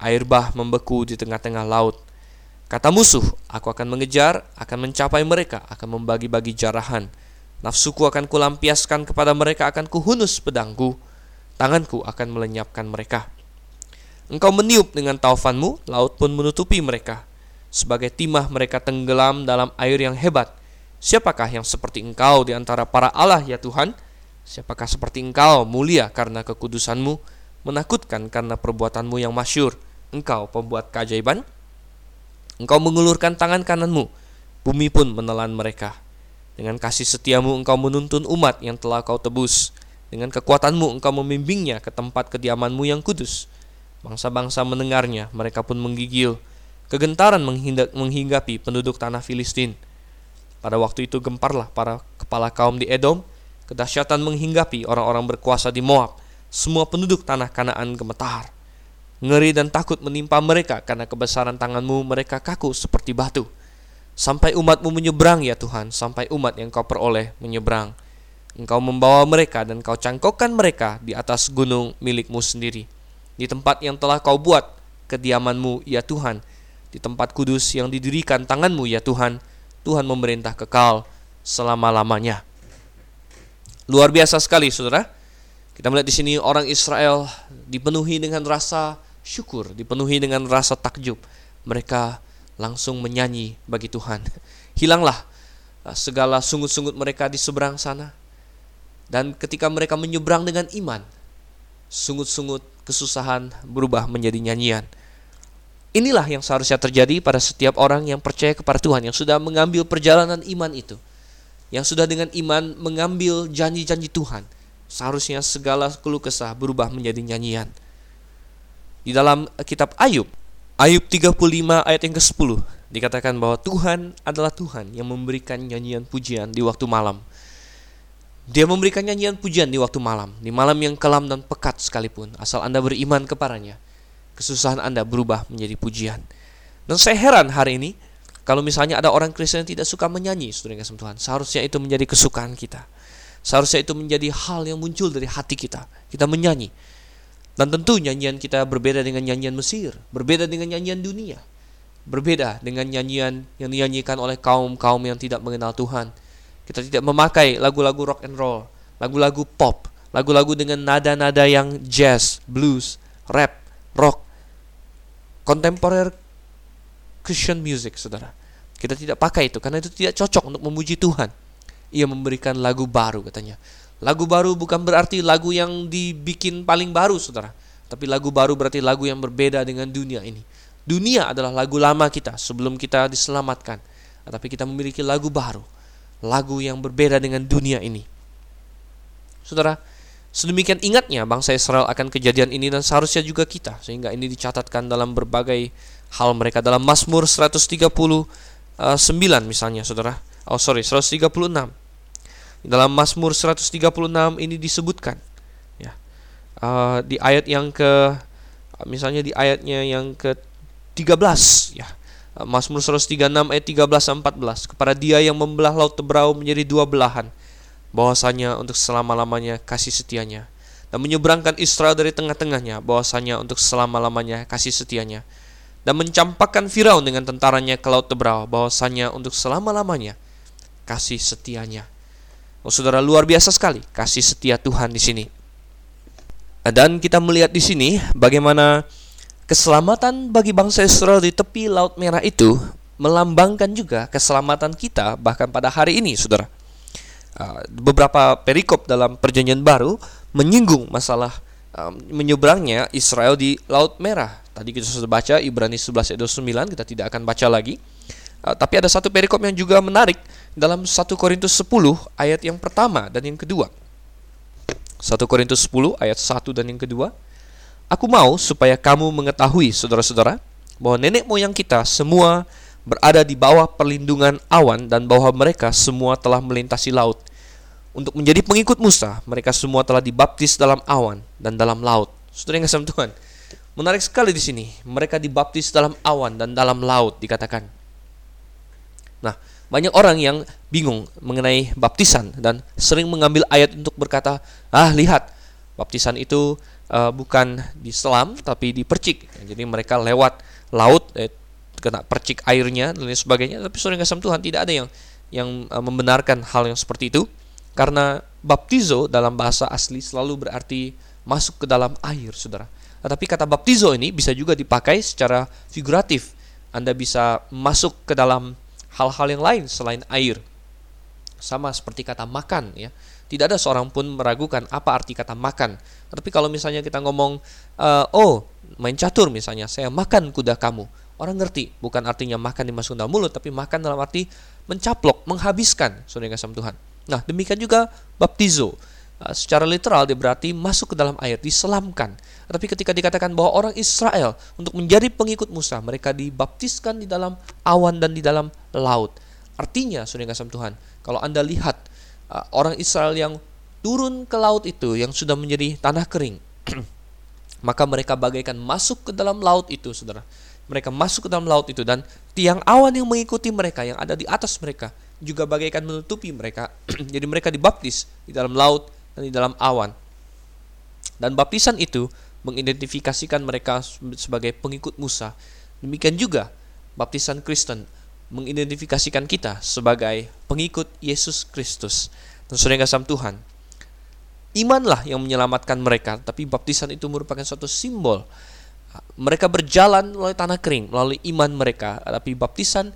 Air bah membeku di tengah-tengah laut. Kata musuh, aku akan mengejar, akan mencapai mereka, akan membagi-bagi jarahan. Nafsuku akan kulampiaskan kepada mereka, akan kuhunus pedangku. Tanganku akan melenyapkan mereka. Engkau meniup dengan taufanmu, laut pun menutupi mereka. Sebagai timah mereka tenggelam dalam air yang hebat. Siapakah yang seperti engkau di antara para Allah ya Tuhan? Siapakah seperti engkau mulia karena kekudusanmu, menakutkan karena perbuatanmu yang masyur? Engkau pembuat keajaiban? Engkau mengulurkan tangan kananmu, bumi pun menelan mereka. Dengan kasih setiamu engkau menuntun umat yang telah kau tebus. Dengan kekuatanmu engkau membimbingnya ke tempat kediamanmu yang kudus. Bangsa-bangsa mendengarnya, mereka pun menggigil. Kegentaran menghinggapi penduduk tanah Filistin pada waktu itu gemparlah para kepala kaum di Edom, kedahsyatan menghinggapi orang-orang berkuasa di Moab. Semua penduduk tanah Kanaan gemetar. Ngeri dan takut menimpa mereka karena kebesaran tanganmu mereka kaku seperti batu. Sampai umatmu menyeberang ya Tuhan, sampai umat yang kau peroleh menyeberang. Engkau membawa mereka dan kau cangkokkan mereka di atas gunung milikmu sendiri. Di tempat yang telah kau buat kediamanmu ya Tuhan, di tempat kudus yang didirikan tanganmu ya Tuhan, Tuhan memerintah kekal selama-lamanya. Luar biasa sekali, saudara. Kita melihat di sini orang Israel dipenuhi dengan rasa syukur, dipenuhi dengan rasa takjub. Mereka langsung menyanyi bagi Tuhan. Hilanglah uh, segala sungut-sungut mereka di seberang sana. Dan ketika mereka menyeberang dengan iman, sungut-sungut kesusahan berubah menjadi nyanyian. Inilah yang seharusnya terjadi pada setiap orang yang percaya kepada Tuhan, yang sudah mengambil perjalanan iman itu, yang sudah dengan iman mengambil janji-janji Tuhan. Seharusnya segala keluh kesah berubah menjadi nyanyian. Di dalam kitab Ayub, Ayub 35 ayat yang ke-10 dikatakan bahwa Tuhan adalah Tuhan yang memberikan nyanyian pujian di waktu malam. Dia memberikan nyanyian pujian di waktu malam, di malam yang kelam dan pekat sekalipun, asal Anda beriman kepadanya kesusahan Anda berubah menjadi pujian. Dan saya heran hari ini kalau misalnya ada orang Kristen yang tidak suka menyanyi, saudara kasih Tuhan, seharusnya itu menjadi kesukaan kita. Seharusnya itu menjadi hal yang muncul dari hati kita. Kita menyanyi. Dan tentu nyanyian kita berbeda dengan nyanyian Mesir, berbeda dengan nyanyian dunia. Berbeda dengan nyanyian yang dinyanyikan oleh kaum-kaum yang tidak mengenal Tuhan. Kita tidak memakai lagu-lagu rock and roll, lagu-lagu pop, lagu-lagu dengan nada-nada yang jazz, blues, rap, rock, kontemporer Christian music, saudara. Kita tidak pakai itu karena itu tidak cocok untuk memuji Tuhan. Ia memberikan lagu baru katanya. Lagu baru bukan berarti lagu yang dibikin paling baru, saudara. Tapi lagu baru berarti lagu yang berbeda dengan dunia ini. Dunia adalah lagu lama kita sebelum kita diselamatkan. Tapi kita memiliki lagu baru. Lagu yang berbeda dengan dunia ini. Saudara, Sedemikian ingatnya bangsa Israel akan kejadian ini dan seharusnya juga kita sehingga ini dicatatkan dalam berbagai hal mereka dalam Mazmur 139 eh, misalnya Saudara. Oh sorry 136. Dalam Mazmur 136 ini disebutkan ya. Uh, di ayat yang ke misalnya di ayatnya yang ke 13 ya. Mazmur 136 ayat 13 14 kepada dia yang membelah laut Tebrau menjadi dua belahan bahwasanya untuk selama-lamanya kasih setianya dan menyeberangkan Israel dari tengah-tengahnya bahwasanya untuk selama-lamanya kasih setianya dan mencampakkan Firaun dengan tentaranya ke laut Tebrau bahwasanya untuk selama-lamanya kasih setianya. Oh, saudara luar biasa sekali kasih setia Tuhan di sini. Dan kita melihat di sini bagaimana keselamatan bagi bangsa Israel di tepi Laut Merah itu melambangkan juga keselamatan kita bahkan pada hari ini, Saudara. Uh, beberapa perikop dalam perjanjian baru menyinggung masalah um, menyeberangnya Israel di Laut Merah. Tadi kita sudah baca Ibrani 11 ayat 29, kita tidak akan baca lagi. Uh, tapi ada satu perikop yang juga menarik dalam 1 Korintus 10 ayat yang pertama dan yang kedua. 1 Korintus 10 ayat 1 dan yang kedua. Aku mau supaya kamu mengetahui saudara-saudara bahwa nenek moyang kita semua berada di bawah perlindungan awan dan bahwa mereka semua telah melintasi laut. Untuk menjadi pengikut Musa, mereka semua telah dibaptis dalam awan dan dalam laut. Saudara yang kasih Tuhan, menarik sekali di sini. Mereka dibaptis dalam awan dan dalam laut dikatakan. Nah, banyak orang yang bingung mengenai baptisan dan sering mengambil ayat untuk berkata, "Ah, lihat, baptisan itu uh, bukan diselam tapi dipercik. Jadi mereka lewat laut eh, kena percik airnya dan lain sebagainya. Tapi saudara kasih Tuhan tidak ada yang yang uh, membenarkan hal yang seperti itu karena baptizo dalam bahasa asli selalu berarti masuk ke dalam air, saudara. Tetapi kata baptizo ini bisa juga dipakai secara figuratif. Anda bisa masuk ke dalam hal-hal yang lain selain air. Sama seperti kata makan ya. Tidak ada seorang pun meragukan apa arti kata makan. Tapi kalau misalnya kita ngomong, uh, oh main catur misalnya, saya makan kuda kamu. Orang ngerti, bukan artinya makan dimasukkan dalam mulut, tapi makan dalam arti mencaplok, menghabiskan, saudara kasih Tuhan. Nah, demikian juga baptizo. Uh, secara literal dia berarti masuk ke dalam air, diselamkan. Tapi ketika dikatakan bahwa orang Israel untuk menjadi pengikut Musa, mereka dibaptiskan di dalam awan dan di dalam laut. Artinya, saudara kasih Tuhan, kalau Anda lihat uh, orang Israel yang turun ke laut itu yang sudah menjadi tanah kering, maka mereka bagaikan masuk ke dalam laut itu, saudara. Mereka masuk ke dalam laut itu dan tiang awan yang mengikuti mereka yang ada di atas mereka juga bagaikan menutupi mereka. Jadi mereka dibaptis di dalam laut dan di dalam awan. Dan baptisan itu mengidentifikasikan mereka sebagai pengikut Musa. Demikian juga baptisan Kristen mengidentifikasikan kita sebagai pengikut Yesus Kristus. Dan saudara kasih Tuhan, imanlah yang menyelamatkan mereka, tapi baptisan itu merupakan suatu simbol. Mereka berjalan melalui tanah kering, melalui iman mereka, tapi baptisan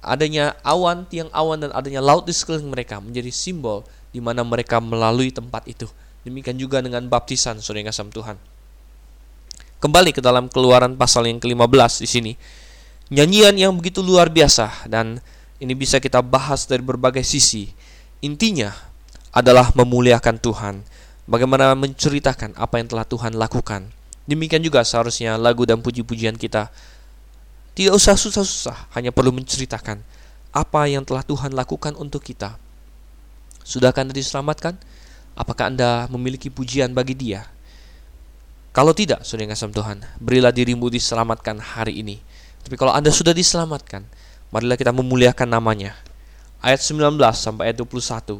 adanya awan, tiang awan dan adanya laut di sekeliling mereka menjadi simbol di mana mereka melalui tempat itu. Demikian juga dengan baptisan, saudara kasih Tuhan. Kembali ke dalam keluaran pasal yang ke-15 di sini nyanyian yang begitu luar biasa dan ini bisa kita bahas dari berbagai sisi. Intinya adalah memuliakan Tuhan, bagaimana menceritakan apa yang telah Tuhan lakukan. Demikian juga seharusnya lagu dan puji-pujian kita tidak usah susah-susah, hanya perlu menceritakan apa yang telah Tuhan lakukan untuk kita. Sudahkah Anda diselamatkan? Apakah Anda memiliki pujian bagi Dia? Kalau tidak, saudara yang Tuhan, berilah dirimu diselamatkan hari ini tapi kalau Anda sudah diselamatkan, marilah kita memuliakan namanya. Ayat 19 sampai ayat 21.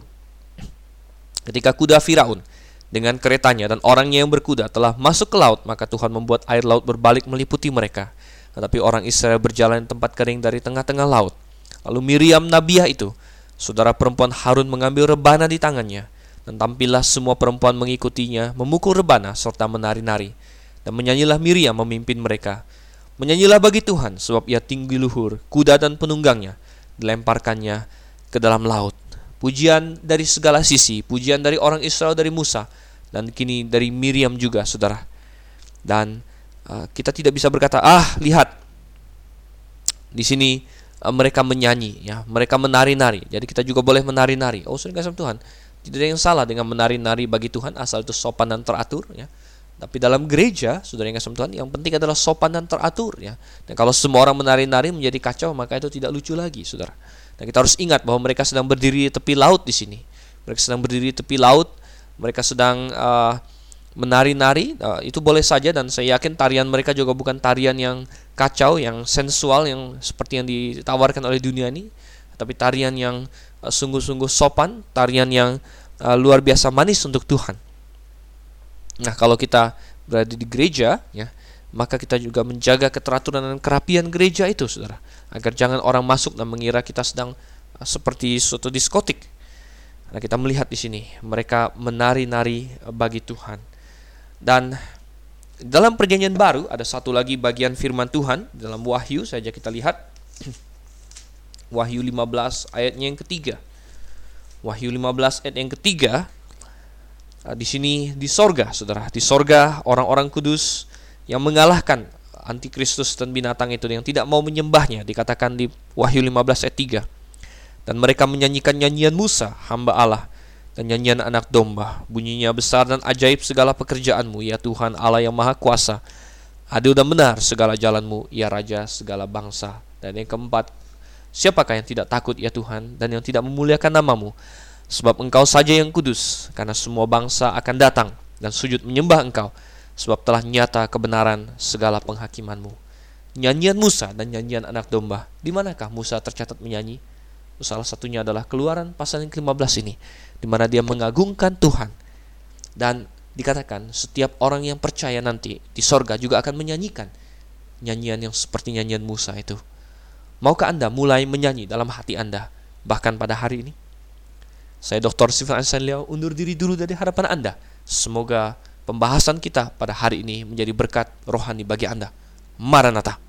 Ketika kuda Firaun dengan keretanya dan orangnya yang berkuda telah masuk ke laut, maka Tuhan membuat air laut berbalik meliputi mereka. Tetapi orang Israel berjalan tempat kering dari tengah-tengah laut. Lalu Miriam Nabiah itu, saudara perempuan Harun mengambil rebana di tangannya, dan tampillah semua perempuan mengikutinya, memukul rebana serta menari-nari. Dan menyanyilah Miriam memimpin mereka. Menyanyilah bagi Tuhan, sebab ia tinggi luhur, kuda dan penunggangnya dilemparkannya ke dalam laut. Pujian dari segala sisi, pujian dari orang Israel dari Musa, dan kini dari Miriam juga, saudara. Dan uh, kita tidak bisa berkata, ah lihat, di sini uh, mereka menyanyi, ya, mereka menari-nari. Jadi kita juga boleh menari-nari. Oh, sudah kasih Tuhan. Tidak ada yang salah dengan menari-nari bagi Tuhan asal itu sopan dan teratur, ya. Tapi dalam gereja, saudara yang kasih Tuhan, yang penting adalah sopan dan teratur ya. Dan kalau semua orang menari-nari menjadi kacau, maka itu tidak lucu lagi, saudara. Dan kita harus ingat bahwa mereka sedang berdiri di tepi laut di sini. Mereka sedang berdiri di tepi laut, mereka sedang uh, menari-nari. Uh, itu boleh saja dan saya yakin tarian mereka juga bukan tarian yang kacau, yang sensual, yang seperti yang ditawarkan oleh dunia ini, tapi tarian yang uh, sungguh-sungguh sopan, tarian yang uh, luar biasa manis untuk Tuhan. Nah, kalau kita berada di gereja, ya, maka kita juga menjaga keteraturan dan kerapian gereja itu, saudara, agar jangan orang masuk dan mengira kita sedang seperti suatu diskotik. Nah, kita melihat di sini mereka menari-nari bagi Tuhan. Dan dalam perjanjian baru ada satu lagi bagian firman Tuhan dalam Wahyu saja kita lihat Wahyu 15 ayatnya yang ketiga. Wahyu 15 ayat yang ketiga Ah, di sini di sorga, saudara. Di sorga orang-orang kudus yang mengalahkan antikristus dan binatang itu yang tidak mau menyembahnya dikatakan di Wahyu 15 ayat 3 dan mereka menyanyikan nyanyian Musa hamba Allah dan nyanyian anak domba bunyinya besar dan ajaib segala pekerjaanmu ya Tuhan Allah yang maha kuasa adil dan benar segala jalanmu ya Raja segala bangsa dan yang keempat siapakah yang tidak takut ya Tuhan dan yang tidak memuliakan namamu Sebab engkau saja yang kudus, karena semua bangsa akan datang dan sujud menyembah engkau, sebab telah nyata kebenaran segala penghakimanmu. Nyanyian Musa dan nyanyian anak domba, di manakah Musa tercatat menyanyi? Salah satunya adalah keluaran pasal yang ke-15 ini, di mana dia mengagungkan Tuhan. Dan dikatakan setiap orang yang percaya nanti di sorga juga akan menyanyikan nyanyian yang seperti nyanyian Musa itu. Maukah Anda mulai menyanyi dalam hati Anda bahkan pada hari ini? Saya Dr. Sifan Ansan Liao undur diri dulu dari harapan Anda. Semoga pembahasan kita pada hari ini menjadi berkat rohani bagi Anda. Maranatha.